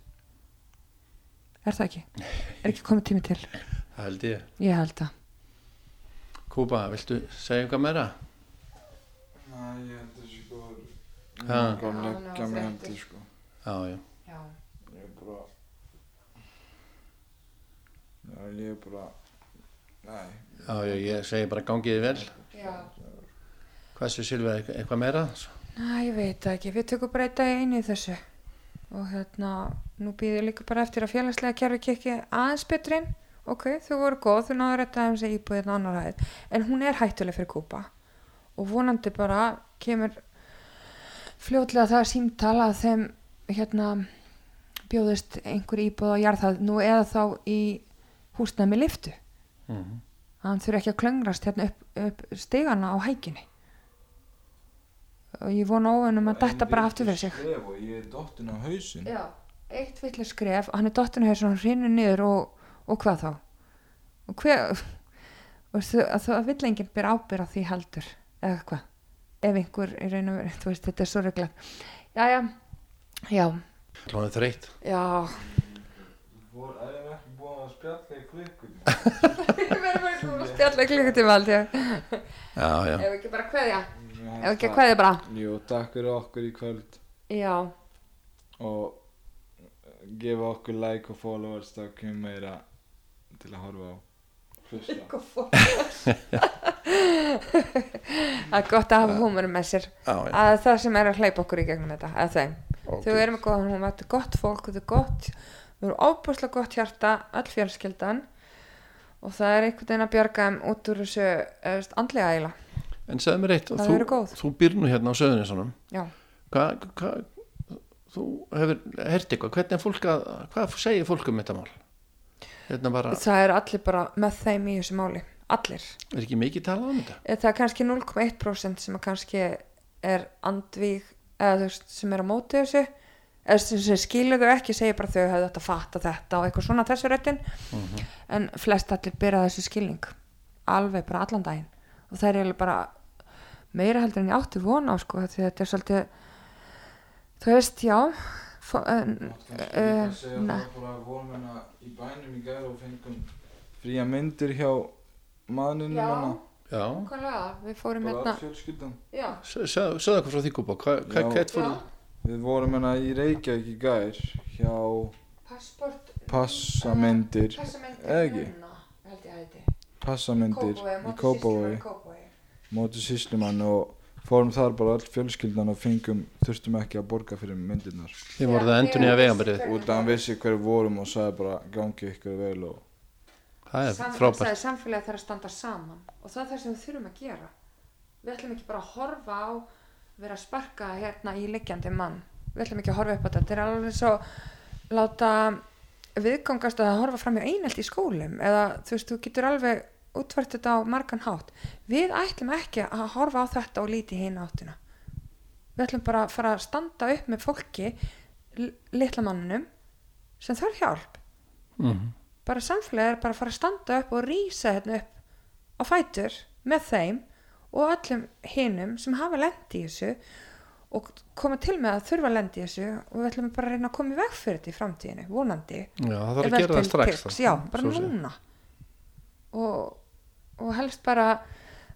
er það ekki? er ekki komið tími til? Það held ég. ég held að Kúpa, viltu segja eitthvað meira? Næ, ég held að það sé góður. Ég er bara að leggja mig hendi sko Já, já. já. Ég er bara Já, ég er bara Næ, Já, já, ég segi bara gangiði vel. Já. Hvað sé Silvið, eitthvað, meira? Næ, ég veit ekki, við tökum bara eitt dag einu í þessu og hérna, nú býðum líka bara eftir að félagslega kerfi kikki aðeins betur inn ok, þau voru góð, þau náður þetta um sig íbúðið annar hæð, en hún er hættuleg fyrir kúpa og vonandi bara kemur fljótlega það símtal að þeim hérna bjóðist einhver íbúð á jarðhæð nú eða þá í húsnæmi liftu Mm að hann þurfi ekki að klöngrast hérna upp, upp stigana á hækinni. Og ég vona óvinnum að detta bara aftur fyrir sig. og ég er dottin á hausinn. Já, eitt villu skref hann er dottinu hér svona hrinnu niður og, og hvað þá? Og hver og þú, að það vill enginn byrja ábyrð á því heldur eða hvað? Ef einhver er raun og verið, þú veist, þetta er svo regla Jæja, já, Klónið þreytt. já. Vor, er ekki búin að spjalla í klukkutíma? Við verðum bara að spjalla klukkutíma held ég. Já, já. Ef ekki bara kveðja. Ég Ef ekki kveðja bara. Jú, takk fyrir okkur í kvöld. Já, og gefa okkur like og followers þá kemur meira til að horfa á það er gott að hafa húmurum með sér. Já. að það sem er að hleypa okkur í gegnum þetta þau eru með góðan hún þetta er gott fólk, þetta er gott þau eru óbúslega gott hjarta, öll fjölskyldan. Og það er einhvern veginn að bjarga þeim út úr þessu eða, veist, andlega ægila En segðu mér eitt, þú, þú býr nú hérna á söðunisunum já, hvað hva, þú hefur hert eitthvað, hvernig er fólk að hvað segir fólk um þetta mál bara, það er allir bara með þeim í þessu máli, allir. Er ekki mikið talað um þetta? Eh, það er kannski 0,1% sem kannski er andvíg eða þú veist sem er á móti þessu eða sem, sem skilur þau ekki segir bara þau hefðu þetta fatta þetta og eitthvað svona þessu röttin en flest allir byrja þessu skilning alveg bara allan daginn. Og það er eiginlega bara meira heldur en ég átti vona á sko því þetta er svolítið þú veist já það bara vorum hérna í bænum í gæri og fengum fría myndir hjá manninu Já. hérna. Já, við fórum hérna all fjölskyldan. Já, sögðu eitthvað frá fór, við vorum hérna í Reykjavík í gær hjá passport passamyndir. Eða ekki? passamyndir í móti Kópavogi. sýslumann í Kópavogi. móti síslumann og fórum þar bara all fjölskyldan og fengum þurftum ekki að borga fyrir myndirnar. Þið voruð að endur nýja vegamberið út af hann vissi hver við vorum og sagði bara gangi ykkur vel og það er frábært. sagði, samfélagi þarf að standa saman og það er það sem við þurfum að gera. Við ætlum ekki bara að horfa á vera að sparka hérna í liggjandi mann. Við ætlum ekki að horfa upp á þetta. Þetta er alveg svo láta viðgangast að horfa fram í einelt í skólum eða þú veist, þú útvært þetta á margan hátt. Við ætlum ekki að horfa á þetta og líti hinn áttina. Við ætlum bara að fara að standa upp með fólki l- litla mannunum sem þarf hjálp. Mm. bara samfélagið er bara að fara að standa upp og rýsa hérna upp á fætur með þeim og öllum hinum sem hafa lendi í þessu og koma til með að þurfa að lendi í þessu og við ætlum bara að reyna að koma í veg fyrir þetta í framtíðinu, vonandi. Já, það þarf að gera það strax já, bara núna. Og, og helst bara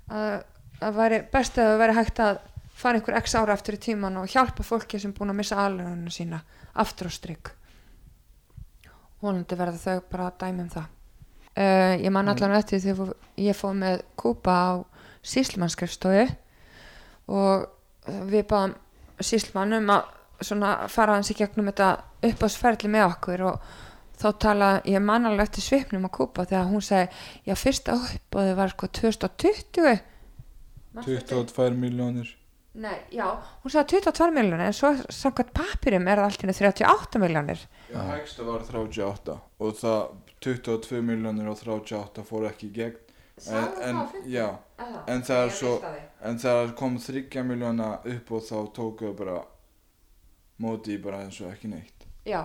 að það væri best að það væri hægt að fara einhver x ára eftir í tíman og hjálpa fólki sem búin að missa aðlunum sína aftur á stryk vonandi verða þau bara að dæmi um það. Uh, ég man allan eftir þegar ég fóð með kúpa á síslmannskrifstofu og uh, við báðum síslmann um að svona fara hans í gegnum þetta uppásferðli með okkur og þá tala ég man alveg eftir svipnum að kúpa þegar hún segi já fyrsta uppáði var sko 2020 Manstu eftir? 22 miljónir Nei, já, hún sagði 22 miljónir en svo samkvæmt papirum er það allt einu 38 miljónir Já, hægsta var 38 og það 22 miljónir og 38 fór ekki í gegn. En, en, já, en það er svo en þegar kom 30 miljóna upp og þá tókuðu bara móti bara eins og ekki neitt. Já,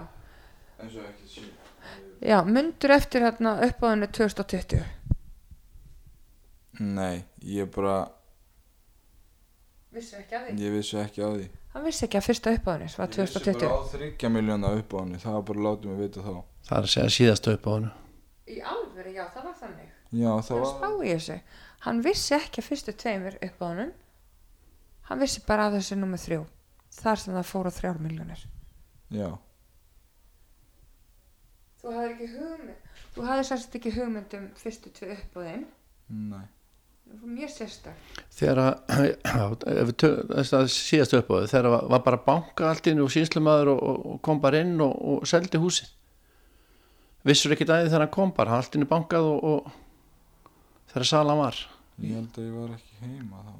eins og ekki sé já, mundur eftir hérna uppáðinu 2020 Nei, ég bara Vissu ekki að ég vissi ekki á því. Hann vissi ekki að fyrsta uppáðinu var Ég vissi 2020 bara á 30 miljóna upp á henni það var bara látið mig vita þá. Það er að segja síðast upp á hann Í alvöru, já, það var þannig. Já, það Það var spá í þessu. Hann vissi ekki að fyrstu tveimur uppáðunum. Hann vissi bara að þessu nummer þrjú. Þar sem það fóru þrjár miljónir Já, Þú hafði ekki hugmynd Þú hafði sérst ekki hugmynd um fyrstu tvö uppáðin nei. Það var mjög sérstak þegar að, þess að síðast upp á þau þegar var, var bara banka allt inn og sínslumadur og, og- kom bara inn og, og seldi húsið. Vissur ekki dæði þegar hann kom bara allt inn í bankað og, og þegar salan var? Ég held að ég var ekki heima þá.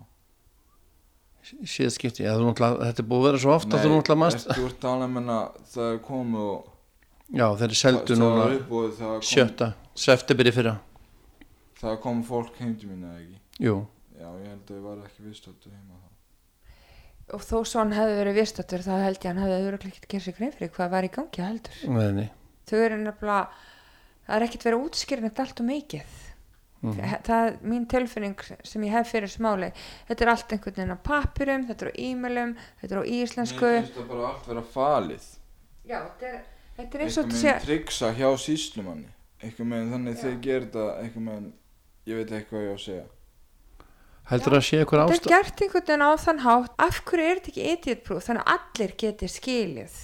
Síðast skipti, þetta er búið að vera svo oft að þú náttúrulega hérna það er komið og já, þeir seldu núna kom, sjötta, september í fyrra. Það kom fólk heim til mín eða ekki? Jú, Já, ég held að ég var ekki að heima þá. Og þó svo hann hefði verið vistatur þá held ég að hann hefði örugglega ekkert gerð sér grein fyrir hvað var í gangi heldur. Meðinni Þau eru nefnilega það er ekkert verið útskýrin allt og mikið. Mhm. það er mín tilfinning sem ég hef fyrir smáli þetta er allt einhvern veginn á papirum þetta er á e-mailum, þetta er á íslensku. Mér finnst það bara allt vera falið. Já, þetta er, þetta er eins og Eitthvað þetta sé með tryggsa hjá síslumanni Eitthvað með þannig þeir gerir þetta Eitthvað með, ég veit ekki hvað ég á að segja. Heldur það að sé eitthvað þetta er gert einhvern veginn á þann hátt af hverju er þetta ekki idiot proof? Þannig að allir geti skilið.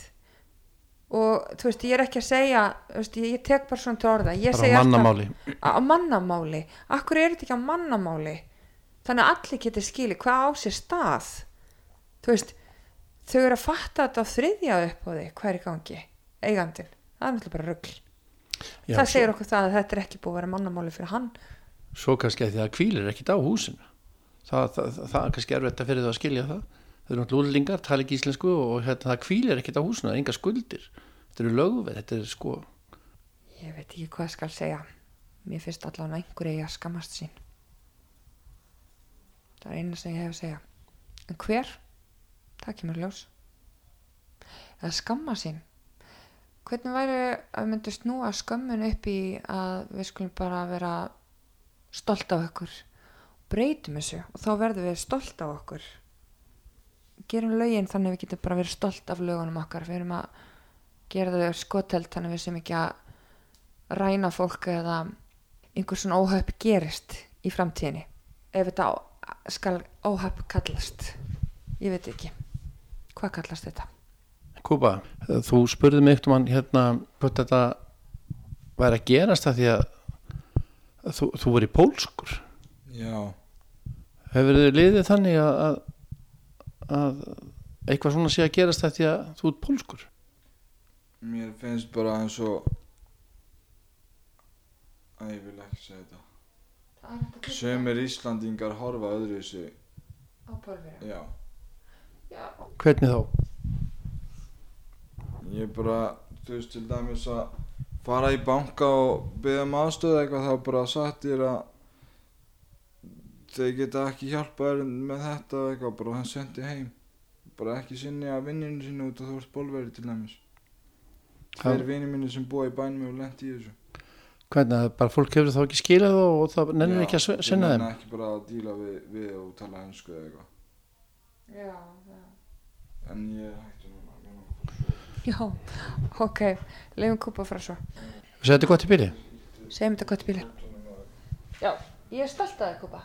Og þú veist, ég er ekki að segja þú veist, ég, ég tek bara svona til orða. Ég bara segi alltaf- mannamáli. Á mannamáli. Akkur er þetta ekki á mannamáli? Þannig að allir getur skilið hvað á sér stað. Þú veist þau eru að fatta þetta á þriðja upp á því hvað er í gangi eigandinn, það er náttúrulega bara rugl. Já, það segir svo, okkur það að þetta er ekki búið að vera mannamáli fyrir hann. Svo kannski að því að kvílir ekkit á húsinu. Það, það, það, það er kannski erfitt að fyrir það að skilja það. Þau eru náttúrulega úrlingar, tala ekki íslensku og hérna, það kvílir ekkit á húsinu, það er enga skuldir. Þetta eru lögveð, þetta er sko ég veit ekki hvað skal segja. Mér finnst allavega einhver eigi að skammast sín. Það er eina sem ég hef að segja. En hver? það kemur ljós. Eða skamma sín hvernig væri að við myndum snúa skömmun upp í að við skulum bara vera stolt af okkur? Breytum þessu og þá verðum við stolt af okkur. Gerum lögin þannig að við getum bara verið stolt af lögunum okkar. Við erum að gera þau skoteld þannig að við sem ekki að ræna fólk eða einhver svona óhöpp gerist í framtíðinni. Ef þetta skal óhöpp kallast. Ég veit ekki. Hvað kallast þetta Kúpa, þú spurði mig eftir mann hérna hvort þetta væri að gerast það því að þú, þú voru í pólskur. Já, hefur þið liðið þannig að, að, að eitthvað svona sé að gerast það því að þú ert pólskur? Mér finnst bara eins og Æ, ég vil ekki segja þetta Sömur Íslandingar horfa öðru sig á pólverið Já, hvernig þá? Ég bara, þú veist til dæmis að fara í banka og byggja um aðstöðu eitthvað þá bara sagt ég að þeir geta ekki hjálpa þér með þetta eitthvað bara hann sendi heim. Bara ekki sinni að vinninu sínu út og þú ert bólveri til dæmis. Tveir vinni mínu sem búa í bænum og lendi í þessu. Hvernig, að bara fólk hefur þá ekki skilað og, og það nennir ekki að sinna þeim? ekki bara að díla við, við og tala ennsku eða eitthvað. Já, já. en ég. Já, ok. Leifum kúpa frá svo. Þessi þetta gott í byrji segjum þetta gott í bíli já, ég er stolt að það kúpa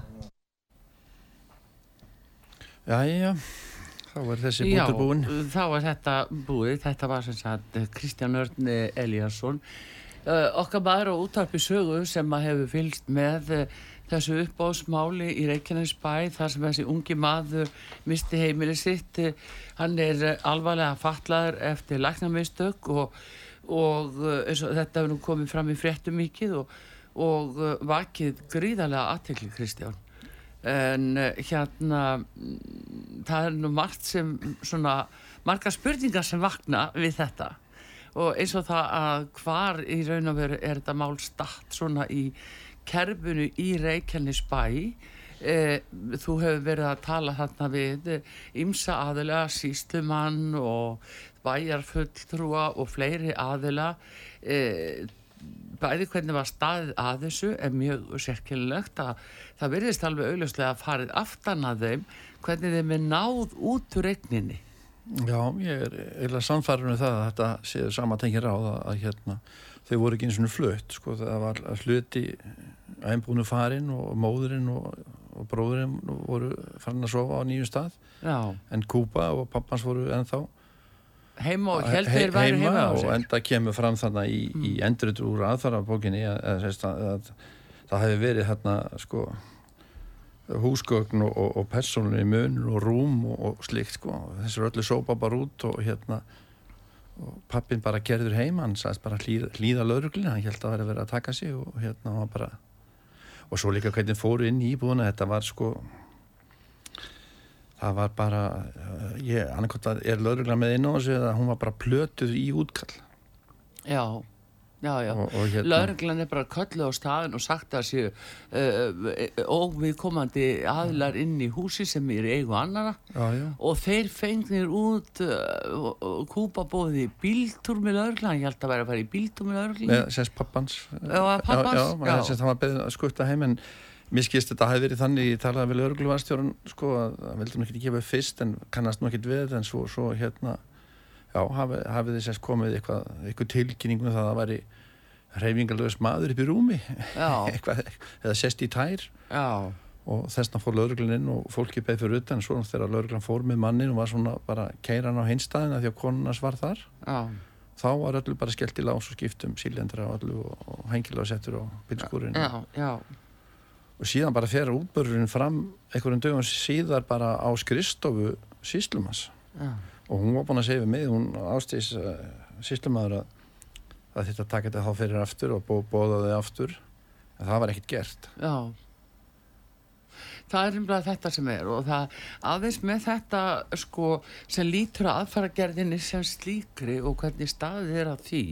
Jæja, þá er þessi Já, bútur búinn. þá er þetta búið, þetta var sem sagt eh, Kristján Örn Eliasson uh, okkar maður á útarpi sögu sem að hefur fylgst með uh, þessu uppbóðsmáli í Reykjanesbæ þar sem þessi ungi maður misti heimili sitt. Hann er uh, alvarlega fatlaður eftir læknamistök og, og eins og þetta hefur nú komið fram í fréttum mikið og, og uh, vakið gríðarlega aðtekli Kristján. En hérna mm, það er nú margt sem svona margar spurningar sem vakna við þetta. Og eins og það að hvar í raun og veru er þetta mál statt svona í kerfinu í Reykjanesbæ. Eh, þú hefur verið að tala þarna við ymsa aðila, síslumann og bæjarfulltrúa og fleiri aðila. Eh, bæði hvernig var staðið að þessu er mjög sérkynlegt að það virðist alveg augljóslega að farið aftan að þeim hvernig þeim er náð út úr regninni Já, ég er eiginlega samfærður um það að þetta séu sama tengir á það að hérna, þau voru ekki eins og flutt sko, það var hluti einbúinu farin og móðurinn og, og bróðurinn voru farin að sofa á nýjum stað. Já, en Kúpa og pappans voru ennþá. Heima og he- held þeir væri heima á og enda kemur fram þannig í, í endurut úr aðfarabókinni að, að, að, að það hefði verið hérna sko húsgögn og, og, og persónunni munur og rúm og, og slikt sko. Þessu öllu sópa bara út og hérna og pappin bara gerður heima hann sagðist bara hlýða, hlýða lögruglina hann held að það verið að taka sig og hérna hann bara og svo líka hvernig fóru inn í íbúðuna þetta var sko það var bara uh, ég, annarkot var, er lögregla með inn á þessu eða hún var bara plötuð í útkall. Já, já, já. Hérna Lörglan er bara kölluð á staðin og sagt að séu uh, óviðkomandi aðlar inn í húsi sem er eigu annara já, já, og þeir fengnir út uh, kúpabóði í bíltúr með lörglan, ég held að vera að fara í bíltúr með lörglan með sérst pappans. Já, pabbans, já, já. Sérst, hann var beðin að skutta heim en mér skist þetta hafi verið þannig ég talaði við lögregluvarstjórun sko að það vildi nú ekki gefa fyrst en kannast nú ekki við þetta en svo, svo hérna já, hafi, hafið þið sérst komið eitthvað, eitthvað tilkynningu um það að það væri reyfingalögis maður upp í rúmi? Eitthvað, eða sérst í tær? Já, og þessna fór lögreglun inn og fólki beð fyrir utan svo þegar lögreglan fór með mannin og var svona bara keiran á hinstæðina því að konunars var þar já. þá var öllu bara skellt í lás og skiptum sílendra og öllu og, og hengilega settur á bílskúrin Já, já, og síðan bara fer útbörurinn fram einhverjum dögum síðar bara á skristofu síslumans já, og hún var búin að segja við mig, hún ástís uh, síslumadur að það að þetta þá fyrir aftur og bóða þau aftur. En það var ekkert gert. Já það er umlað þetta sem er og það aðeins með þetta sko sem lítur að aðfaragerðinni sem slíkri og hvernig staðið er að því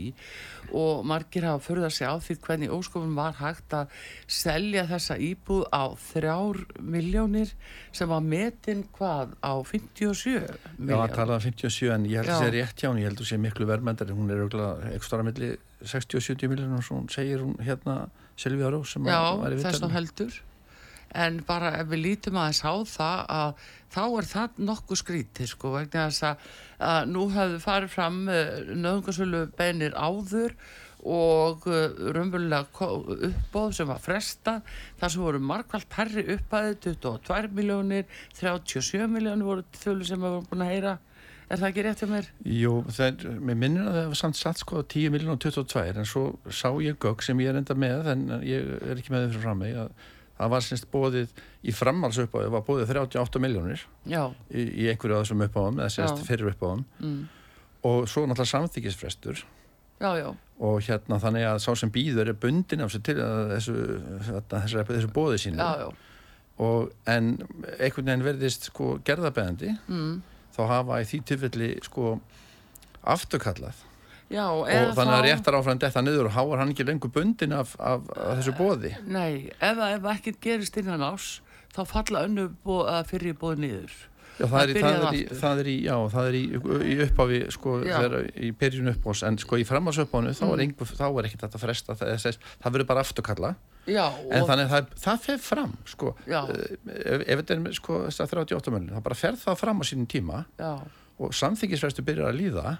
og margir hafa förðað sig á því hvernig óskofun var hægt að selja þessa íbúð á þrjár miljónir sem var metin hvað á 57 miljón. Já, það talaði um 57 en ég held að það sé rétt hjá hún, ég held að það sé miklu verðmændari, hún er auðvitað ekstra milli 60-70 miljónur og svo segir hún hérna Silvíða Rós sem Já, var í vittarni. Já, þess að heldur en bara ef við lítum aðeins á það að þá er það nokkuð skrítið sko vegna þess að, að nú hafðu farið fram eh, nöðungarsvölu beinir áður og uh, raunverulega uppbóð sem var fresta þar sem voru markvælt herri uppæði 22 miljónir 37 miljónir voru þjólu sem við vorum búin að heyra Er það ekki rétt hjá mér? Jú, það er, mér minnir að það var samt satt sko 10 miljónir og 22 en svo sá ég gögg sem ég er enda með en ég er ekki með þau fram mig að það var semst bóðið í framhalsupáðu var bóðið 38 miljónir í, í einhverju af þessum uppáðum eða semst fyrir uppáðum mm. og svo náttúrulega samþykisfrestur já, já. og hérna þannig að sá sem býður er bundin af þessu, þessu, þessu, þessu bóðið sínu. Já, og en einhvern veginn verðist sko gerðabæðandi mm. þá hafa í því tilfelli sko afturkallað Já, og þannig að réttar áfram þetta niður og háar hann ekki lengur bundin af, af, af þessu bóði Nei, ef, ef ekki gerist innan ás þá falla önnu bóð, fyrir bóði niður. Já, það er, það, er í, það er í, já, það er í, í uppáfi, sko, í perjun uppás, en sko í framhalsuppánu þá er, mm. er ekkert þetta fresta, það, það verður bara afturkalla, já, en þannig að það fer fram, sko, eh, ef, ef þetta er, sko, þess að 38 mörgum, þá bara fer það fram á sínum tíma og samþyggisverstu byrjar að líða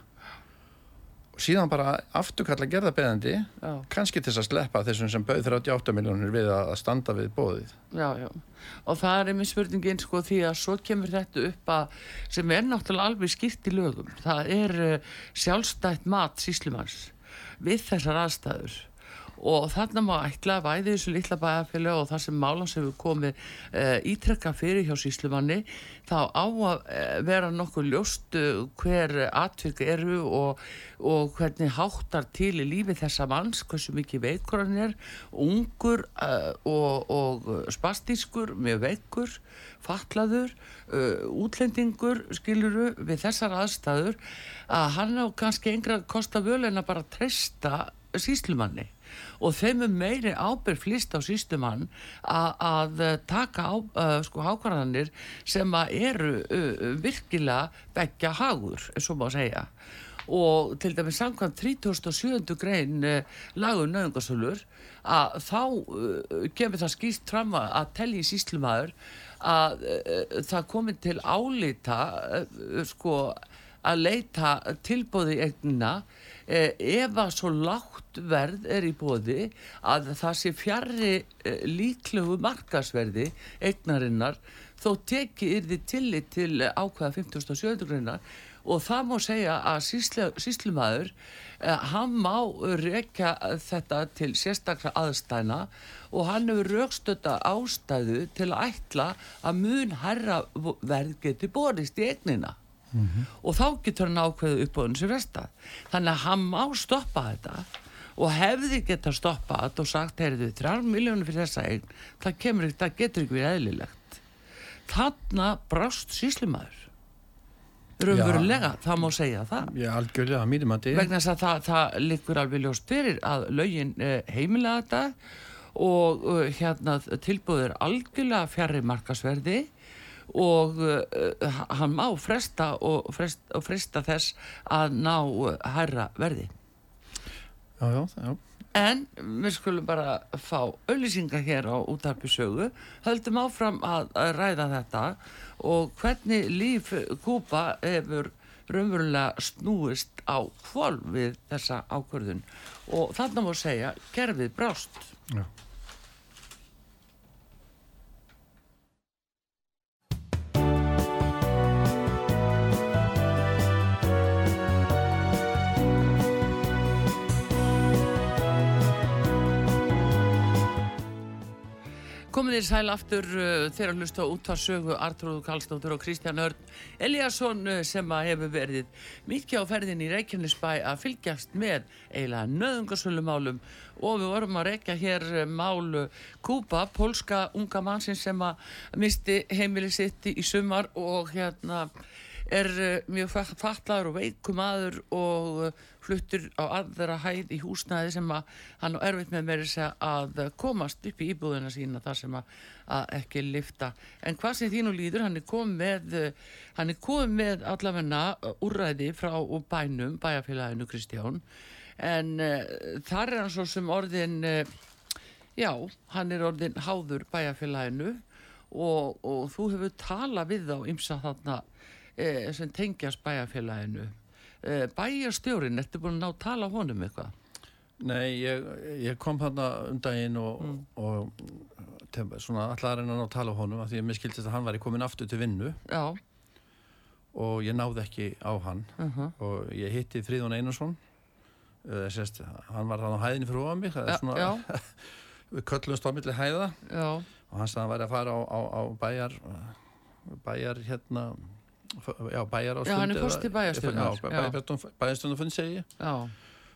síðan bara afturkalla gerðarbeðandi kannski til að sleppa þessum sem bauð 38 miljónir við að standa við bóðið Já, já, og það er einmitt spurningin sko því að svo kemur þetta upp að sem er náttúrulega alveg skipt í lögum það er uh, sjálfstætt mat síslimanns við þessar aðstæður og þarna má ætla að væði þessu litla bæjarfélag og það sem málans hefur komið e, ítrekka fyrir hjá síslumanni þá á að e, vera nokkuð ljóst eh, hver atvik eru og, og hvernig háttar til í lífi þessa manns, hversu mikið veikur hann er, ungur e, og, og spastískur með veikur, fatlaður útlendingur skiluru við þessar aðstæður að hann á kannski engra kosta völu en að bara treysta síslumanni og þeim er meiri ábyrg flýst á sístumann að taka á, uh, sko hákvarðanir sem eru uh, virkilega begja hagur, eins og má segja og til dæmis samkvæmt 37. grein uh, lagun nöðungasölur að þá gefur það skýst fram að telli í síslumæður að það komi til álita sko að leita tilbóði eignina eh, ef að svo lágt verð er í bóði að það sé fjarrri eh, líklegu markasverði eignarinnar þó teki yrði tillit til ákveða 57. greinar og það má segja að síslumæður eh, hann má rekja þetta til sérstaklega aðstæna og hann hefur raukstötta ástæðu til að ætla að mun herra verð geti borist í eignina mm -hmm. og þá getur hann ákveðu upp á þessu resta þannig að hann má stoppa þetta og hefði geta stoppað þetta og sagt, heyrðu, 3 miljónir fyrir þessa eign það, kemur, það getur ekki verið eðlilegt. Þarna brást síslimaður raunverulega, það má segja það. Já, algjörlega, mínum að þetta vegna þess að það, það likur alveg ljóst fyrir að lögin eh, heimilega þetta og uh, hérna tilbúður algjörlega fjarrir markasverði og uh, hann má fresta og, frest, og fresta þess að ná hærra verði. Já, já, já. En við skulum bara fá auðlýsingar hér á útarpisögu höldum áfram að, að ræða þetta. Og hvernig líf Kúpa hefur raunverulega snúist á kvól við þessa ákvörðun. Og þannig má segja gerfið brást. Já Komið þér sæl aftur uh, þegar að hlusta út að sögu Artrúðu Kallstóttur og Kristján Örn Eliasson uh, sem að hefur verið mikið á ferðin í Reykjanesbæ að fylgjast með eiginlega nöðungarsölumálum og við vorum að rekja hér uh, málu uh, Kúpa, polska unga mannsinn sem að misti heimili sitt í sumar og hérna er uh, mjög fallaður og veikum aður og uh, fluttur á aðra hæð í húsnæði sem að hann á erfitt með segja að komast upp í íbúðina sína þar sem að, að ekki lifta. En hvað sem þínu líður, hann er komið með, uh, komið með allavegna úrræði frá bænum, bæjarfélaginu Kristján, en uh, þar er hann svo sem orðin, uh, já, hann er orðin háður bæjarfélaginu og, og þú hefur talað við þá ymsa þarna eh, sem tengjast bæjarfélaginu eh, bæjarstjórin, ertu búin að ná tala honum eitthvað? Nei, ég, ég kom hann um daginn og, mm. og tef, svona allar en að ná tala honum af því að mér skildist að hann væri komin aftur til vinnu Já. og ég náði ekki á hann uh -huh. og ég hitti Fríðun Einarsson uh, sérst, hann var þannig á hæðinni fyrir ofan mig það er svona já. við köllumst á milli hæða Já, og hann sagði að hann væri að fara á, á, á bæjar bæjar hérna já, bæjar á Já, hann er eða- forseti bæjarstjórnar, Já, já. bæ- bæjarstjórnarfund segi ég.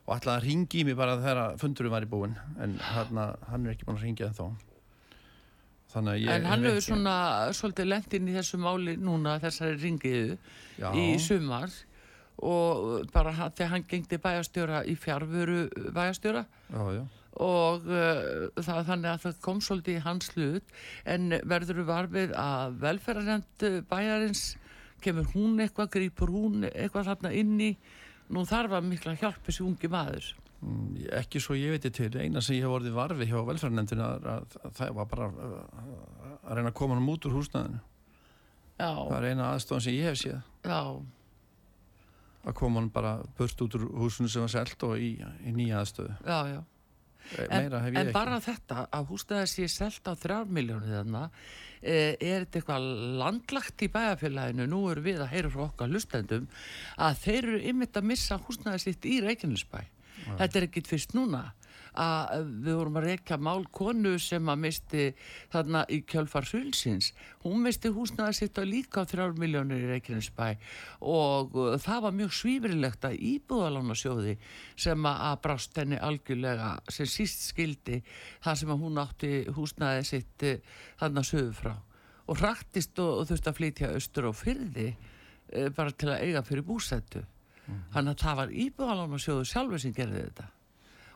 Og ætlaði að ringi í mig bara þegar fundurum var í búin en hann, hann er ekki búin að ringja en þá ég en hann hef hefur svona svolítið lent inn í þessu máli núna þessari ringiðu í sumar. Og bara hann, þegar hann gengdi bæjarstjóra í fjárvöru bæjarstjóra. Já, já. og uh, það, þannig að það kom svolítið í hans hlut. En verður þú varfið að velferðarend bæjarins kemur hún eitthvað, grýpur hún eitthvað þarna inn í nú þarf að mikla hjálp þessi ungi maður. Mm, ekki svo ég veit til. Eina sem ég hef orðið varfi hjá velferðarnefndinu að, að, að það var bara uh, að reyna að koma hann út úr húsnæðinu. Já, það er eina aðstofan sem ég hef séð. Já, að koma hann bara burt út úr húsinu sem var selt og í, í nýja aðstöðu. Já, já. Eh, En, ég en ekki. bara þetta að húsnæði sé selt á þrjár miljónu þarna eh, er þetta eitthvað landlagt í bæjarfélaginu? Nú eru við að heyra frá okkar lustendum að þeir eru ymmit að missa húsnæði sitt í Reykjanesbæ. Þetta er ekkit fyrst núna að við vorum að reyka mál konu sem að misti þarna í kjölfar sulsins hún misti húsnæði sitt á líka á þrjár miljónir í Reykjanesbæ. Og uh, það var mjög svífrilegt að íbúðalánasjóði sem að brást henni algjörlega sem síst skildi þar sem að hún átti húsnæði sitt uh, þarna sögur frá. Og hraktist og, og þurfti að flytja austur og fyrði uh, bara til að eiga fyrir búsættu þannig að það var íbúðalánasjóðu sjálfur sem gerði þetta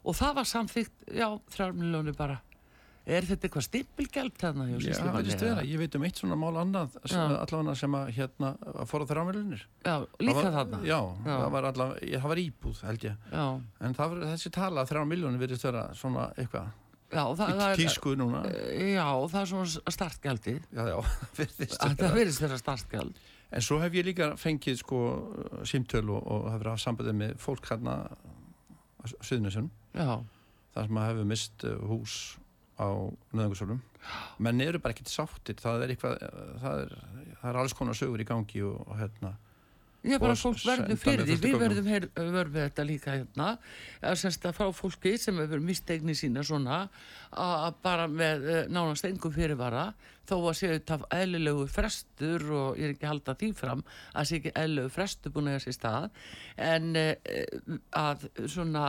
og það var samþygt, já, þrjár miljónir bara. Er þetta eitthvað stimpilgjald þarna Já, virðist eða? vera. Ég veit um eitt svona mál annað allavega sem að hérna að fóra þrjámilunir já, líka þarna. Já, Já. það var allavega, ég- það var íbúð held ég. Já, en það var þessi tala þrjá miljónir virðist vera svona eitthvað. Já, það, í það er tísku núna. Já, það er svona startgjaldi Já, já, virðist þetta vera. verðist vera startgjald. En svo hef ég líka fengið sko símtöl og, og hef verið að hafa sambandið með fólk hérna á Suðnessum já, þar sem að hefur mist uh, hús á nöðungarsölum menn eru bara ekkert sáttir. Það er eitthvað, uh, það er, það er alls konar sögur í gangi og, og hérna ég bara fólk verður fyrir því. við verðum verðum þetta líka hérna. Að semst að fá fólki sem hefur mistegni sína svona að bara með eh, nánast engum fyrirvara þó að séu þetta eðlilegu frestur og ég er ekki að halda því fram að sé ekki eðlilegu frestur búin að þessi stað. En eh, að svona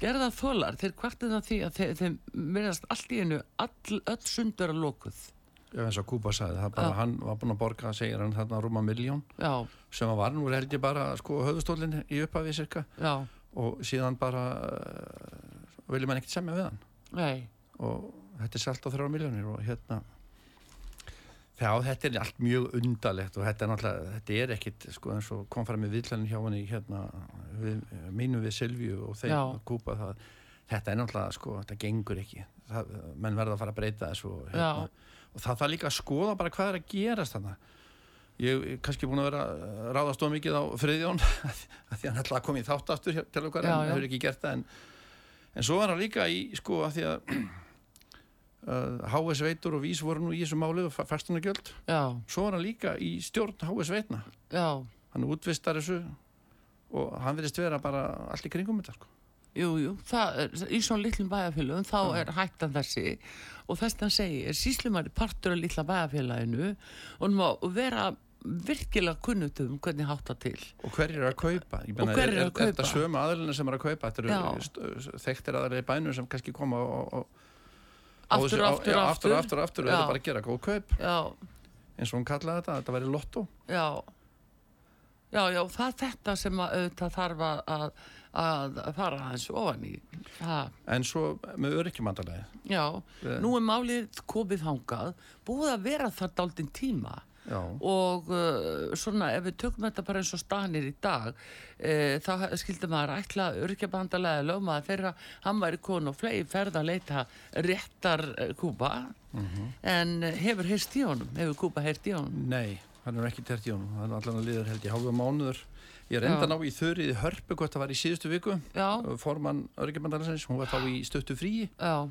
gerða þólar þeir kvartið það því að þeim verðast allt í einu all, öll sundur að lokuð. Já, eins og Kúpa sagði, það bara, Já. hann var búinn að borga, segir hann, þarna rúma miljón já, sem var nú held ég bara sko höfustólinn í upphafið cirka já, og síðan bara uh, viljum hann ekkert semja við hann. Nei. Og þetta er selt á þrjá miljónir og hérna Já, þetta er allt mjög undalegt og þetta er náttúrulega, þetta er ekkit sko eins og kom fram með villænin hjá henni hérna, við, mínu við Silvíu og þeim Já. kúpa það þetta er náttúrulega, sko, þetta gengur ekki. Það, menn verða að fara að breyta þessu og, hérna, og það þarf líka að skoða bara hvað er að gerast þannig ég er kannski búin að vera ráðast of mikið á friðjón því hann ætlaði að koma í þátt aftur hjá- til okkar Já, en já. hefur ekki gert það en, en svo var hann líka í sko að því að uh, HS Veitur og Vís voru nú í þessu máli og fæstunargjöld já, svo var hann líka í stjórn HS Veitna. Já, hann útvistar þessu og hann verðist vera bara allt í kringum þetta sko. Jú, jú, er, í svona litlum bæjarfélagum þá er hættan þessi og þess að segja, síslumari partur af litla bæjarfélaginu og má vera virkilega kunnut um hvernig hátta til. Og hver er að kaupa? Ég Og hver er Er kaupa? þetta sömu aðlunum sem er að kaupa? Þetta eru þekktir aðalega í bænum sem kannski koma og, og Aftur, á- aftur, aftur. aftur, aftur, og eru bara að gera góð kaup Já, eins og hún kallaði þetta, þetta væri lotto já. Já, já, það er þetta sem að auðvitað þarf að, að, að fara aðeins ofan í. Það, en svo með öryggjumandalagi já, Eh. nú er málið komið þangað, búið að vera það daldinn tíma. Já, og uh, svona ef við tökum þetta bara eins og stanir í dag uh, þá skildi maður ætla örkjabandalega lögmaður þeirra hann væri kon og flegi ferð að leita réttar kúpa en uh, hefur heyrst í honum? Hefur kúpa heyrst í honum? Nei, hann er ekki tert í honum. Hann er allan að liður held ég hálfa mánuður ég enda Já. ná í þurrið hörpu hvort það var í síðustu viku. Formann öryggjumandalagsins, hún var þá í stöttu fríi. Já,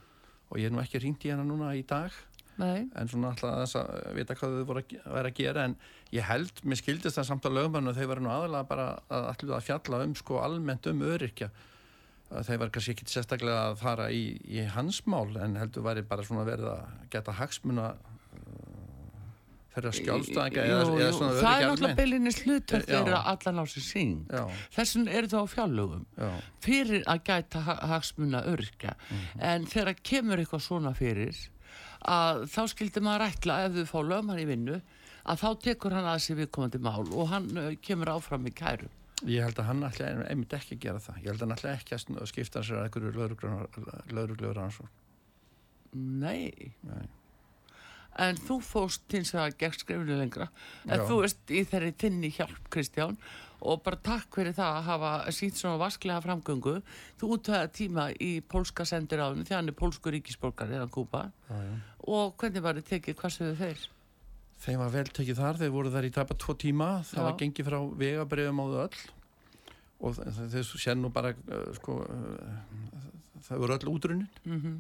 og ég er nú ekki ringt í hana núna í dag. Nei. En svona alltaf að að vita hvað þau voru að væri að gera. En ég held, mér skildist það samt á lögmannu þau var nú aðalega bara að allir að fjalla um sko almennt um öryrkja. Að þau var kannski ekki sérstaklega að fara í, í hans mál en heldur væri bara svona verið að geta hagsmuna þeirra skjálfstæðinga eða, eða svona það er náttúrulega hlutur Já. þeirra allan á sig sín Já, þessun eru þá á fjárlögum já, fyrir að gæta ha- hagsmuna örkja en þegar kemur eitthvað svona fyrir að þá skildi maður ætla ef þau fá lögmann í vinnu að þá tekur hann að sér viðkomandi mál og hann uh, kemur áfram í kæru. Ég held að hann ætla einmitt ekki að gera það. Ég held að hann ætla ekki að skipta sér að einhverju lauruglegur ansvar Nei. Nei. En þú fóst hins vegar gegn skrifinu lengra. En Já. þú veist í þeirri tinni hjálp Kristján. Og bara takk fyrir það að hafa sínt svona vasklega framgöngu. Þú útöða tíma í pólska sendiráðinu því hann er pólsku ríkisborgar eða Kúpa og hvernig var þið tekið, hvað sögðu þeir? Þeim var vel tekið þar, þeir voru þar í tapa tvo tíma, það Já. var gengið frá vegabriðum á þau öll. Og þe- þeir sér nú bara, uh, sko, uh, það voru öll útrunnin, Mm -hmm.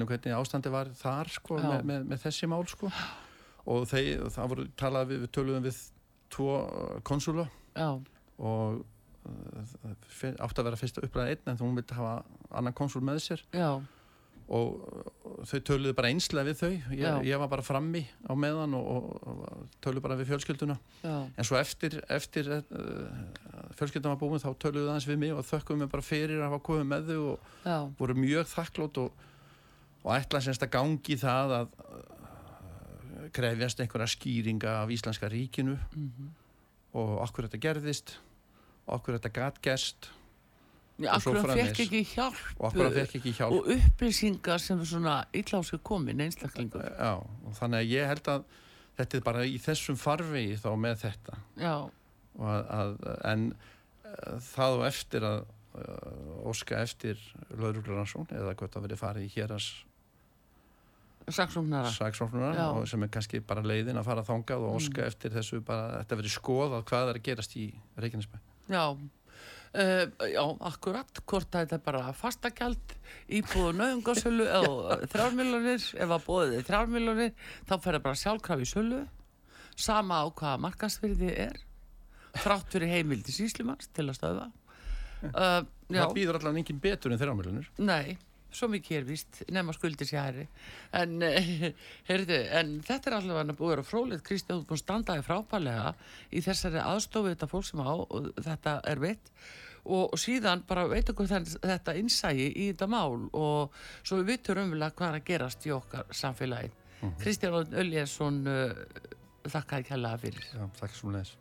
Nú hvernig ástandi var þar, sko, með, með, með þessi mál, sko. Og þeir, það voru talað við, við töluðum við tvo uh, konsula Já, og uh, átti að vera fyrsta uppræða einn en hún vildi hafa annan konsul með sér. Já, og, og þau töluðu bara einslega við þau, ég, ég var bara frammi á meðan og, og, og töluðu bara við fjölskylduna. Já, En svo eftir, eftir uh, fjölskyldum var búin þá töluðu aðeins við mig og þökkum mig bara fyrir að hafa komið með þau og já, voru mjög þakklót og, og ætla semst að gangi það að krefjast einhverja skýringa af Íslenska ríkinu. Mhm. og okkur þetta gerðist og okkur þetta gat gerst. Já Og svo hann ekki hjálp? Og okkur það fekk ekki hjálp. Og upplýsingar sem er svona sig komin einstaklingur. Já, og þannig að ég held að þetta er bara í þessum farvegi þá með þetta. Að, að, en uh, það og eftir að uh, óska eftir lauruglaransón eða hvort það verið farið í héras saksóknara saksóknunar Já. og sem er kannski bara leiðin að fara þangað og óska eftir þessu bara að þetta verið skoðað hvað er að gerast í Reykjanesbæ. Já, uh, já, akkurat hvort að þetta er bara fastagjald íbúðu nöðungarsölu eða þrjármiljónir, ef að bóðið er þrjármiljónir, þá fer það bara sjálfkrafi í sölu. Sama á hvaða markasvirði er þrátt fyrir heimildi síslimanns til að stöða uh, Já, það býður allavega engin betur en þrjámilunir nei svo mikið er víst, nema skuldir sér hæri en, eh, heyrðu, en þetta er allavega búið að vera frólitt Kristján, þú er búin að standa þig frábælega í þessari aðstofu þetta fólk sem á og þetta er veitt. Og, síðan bara veit okkur þetta innsægi í þetta mál og svo við vitum umvilega hvað er að gerast í okkar samfélagi. Kristján Öljesson uh, þakka ekki hella fyrir. Já, takk svo leis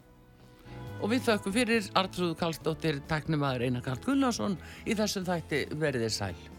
og við þökkum fyrir Artrúð Karlsdóttir, tæknumæður Einar Karl Gunnarsson. Í þessum þætti verðið sæl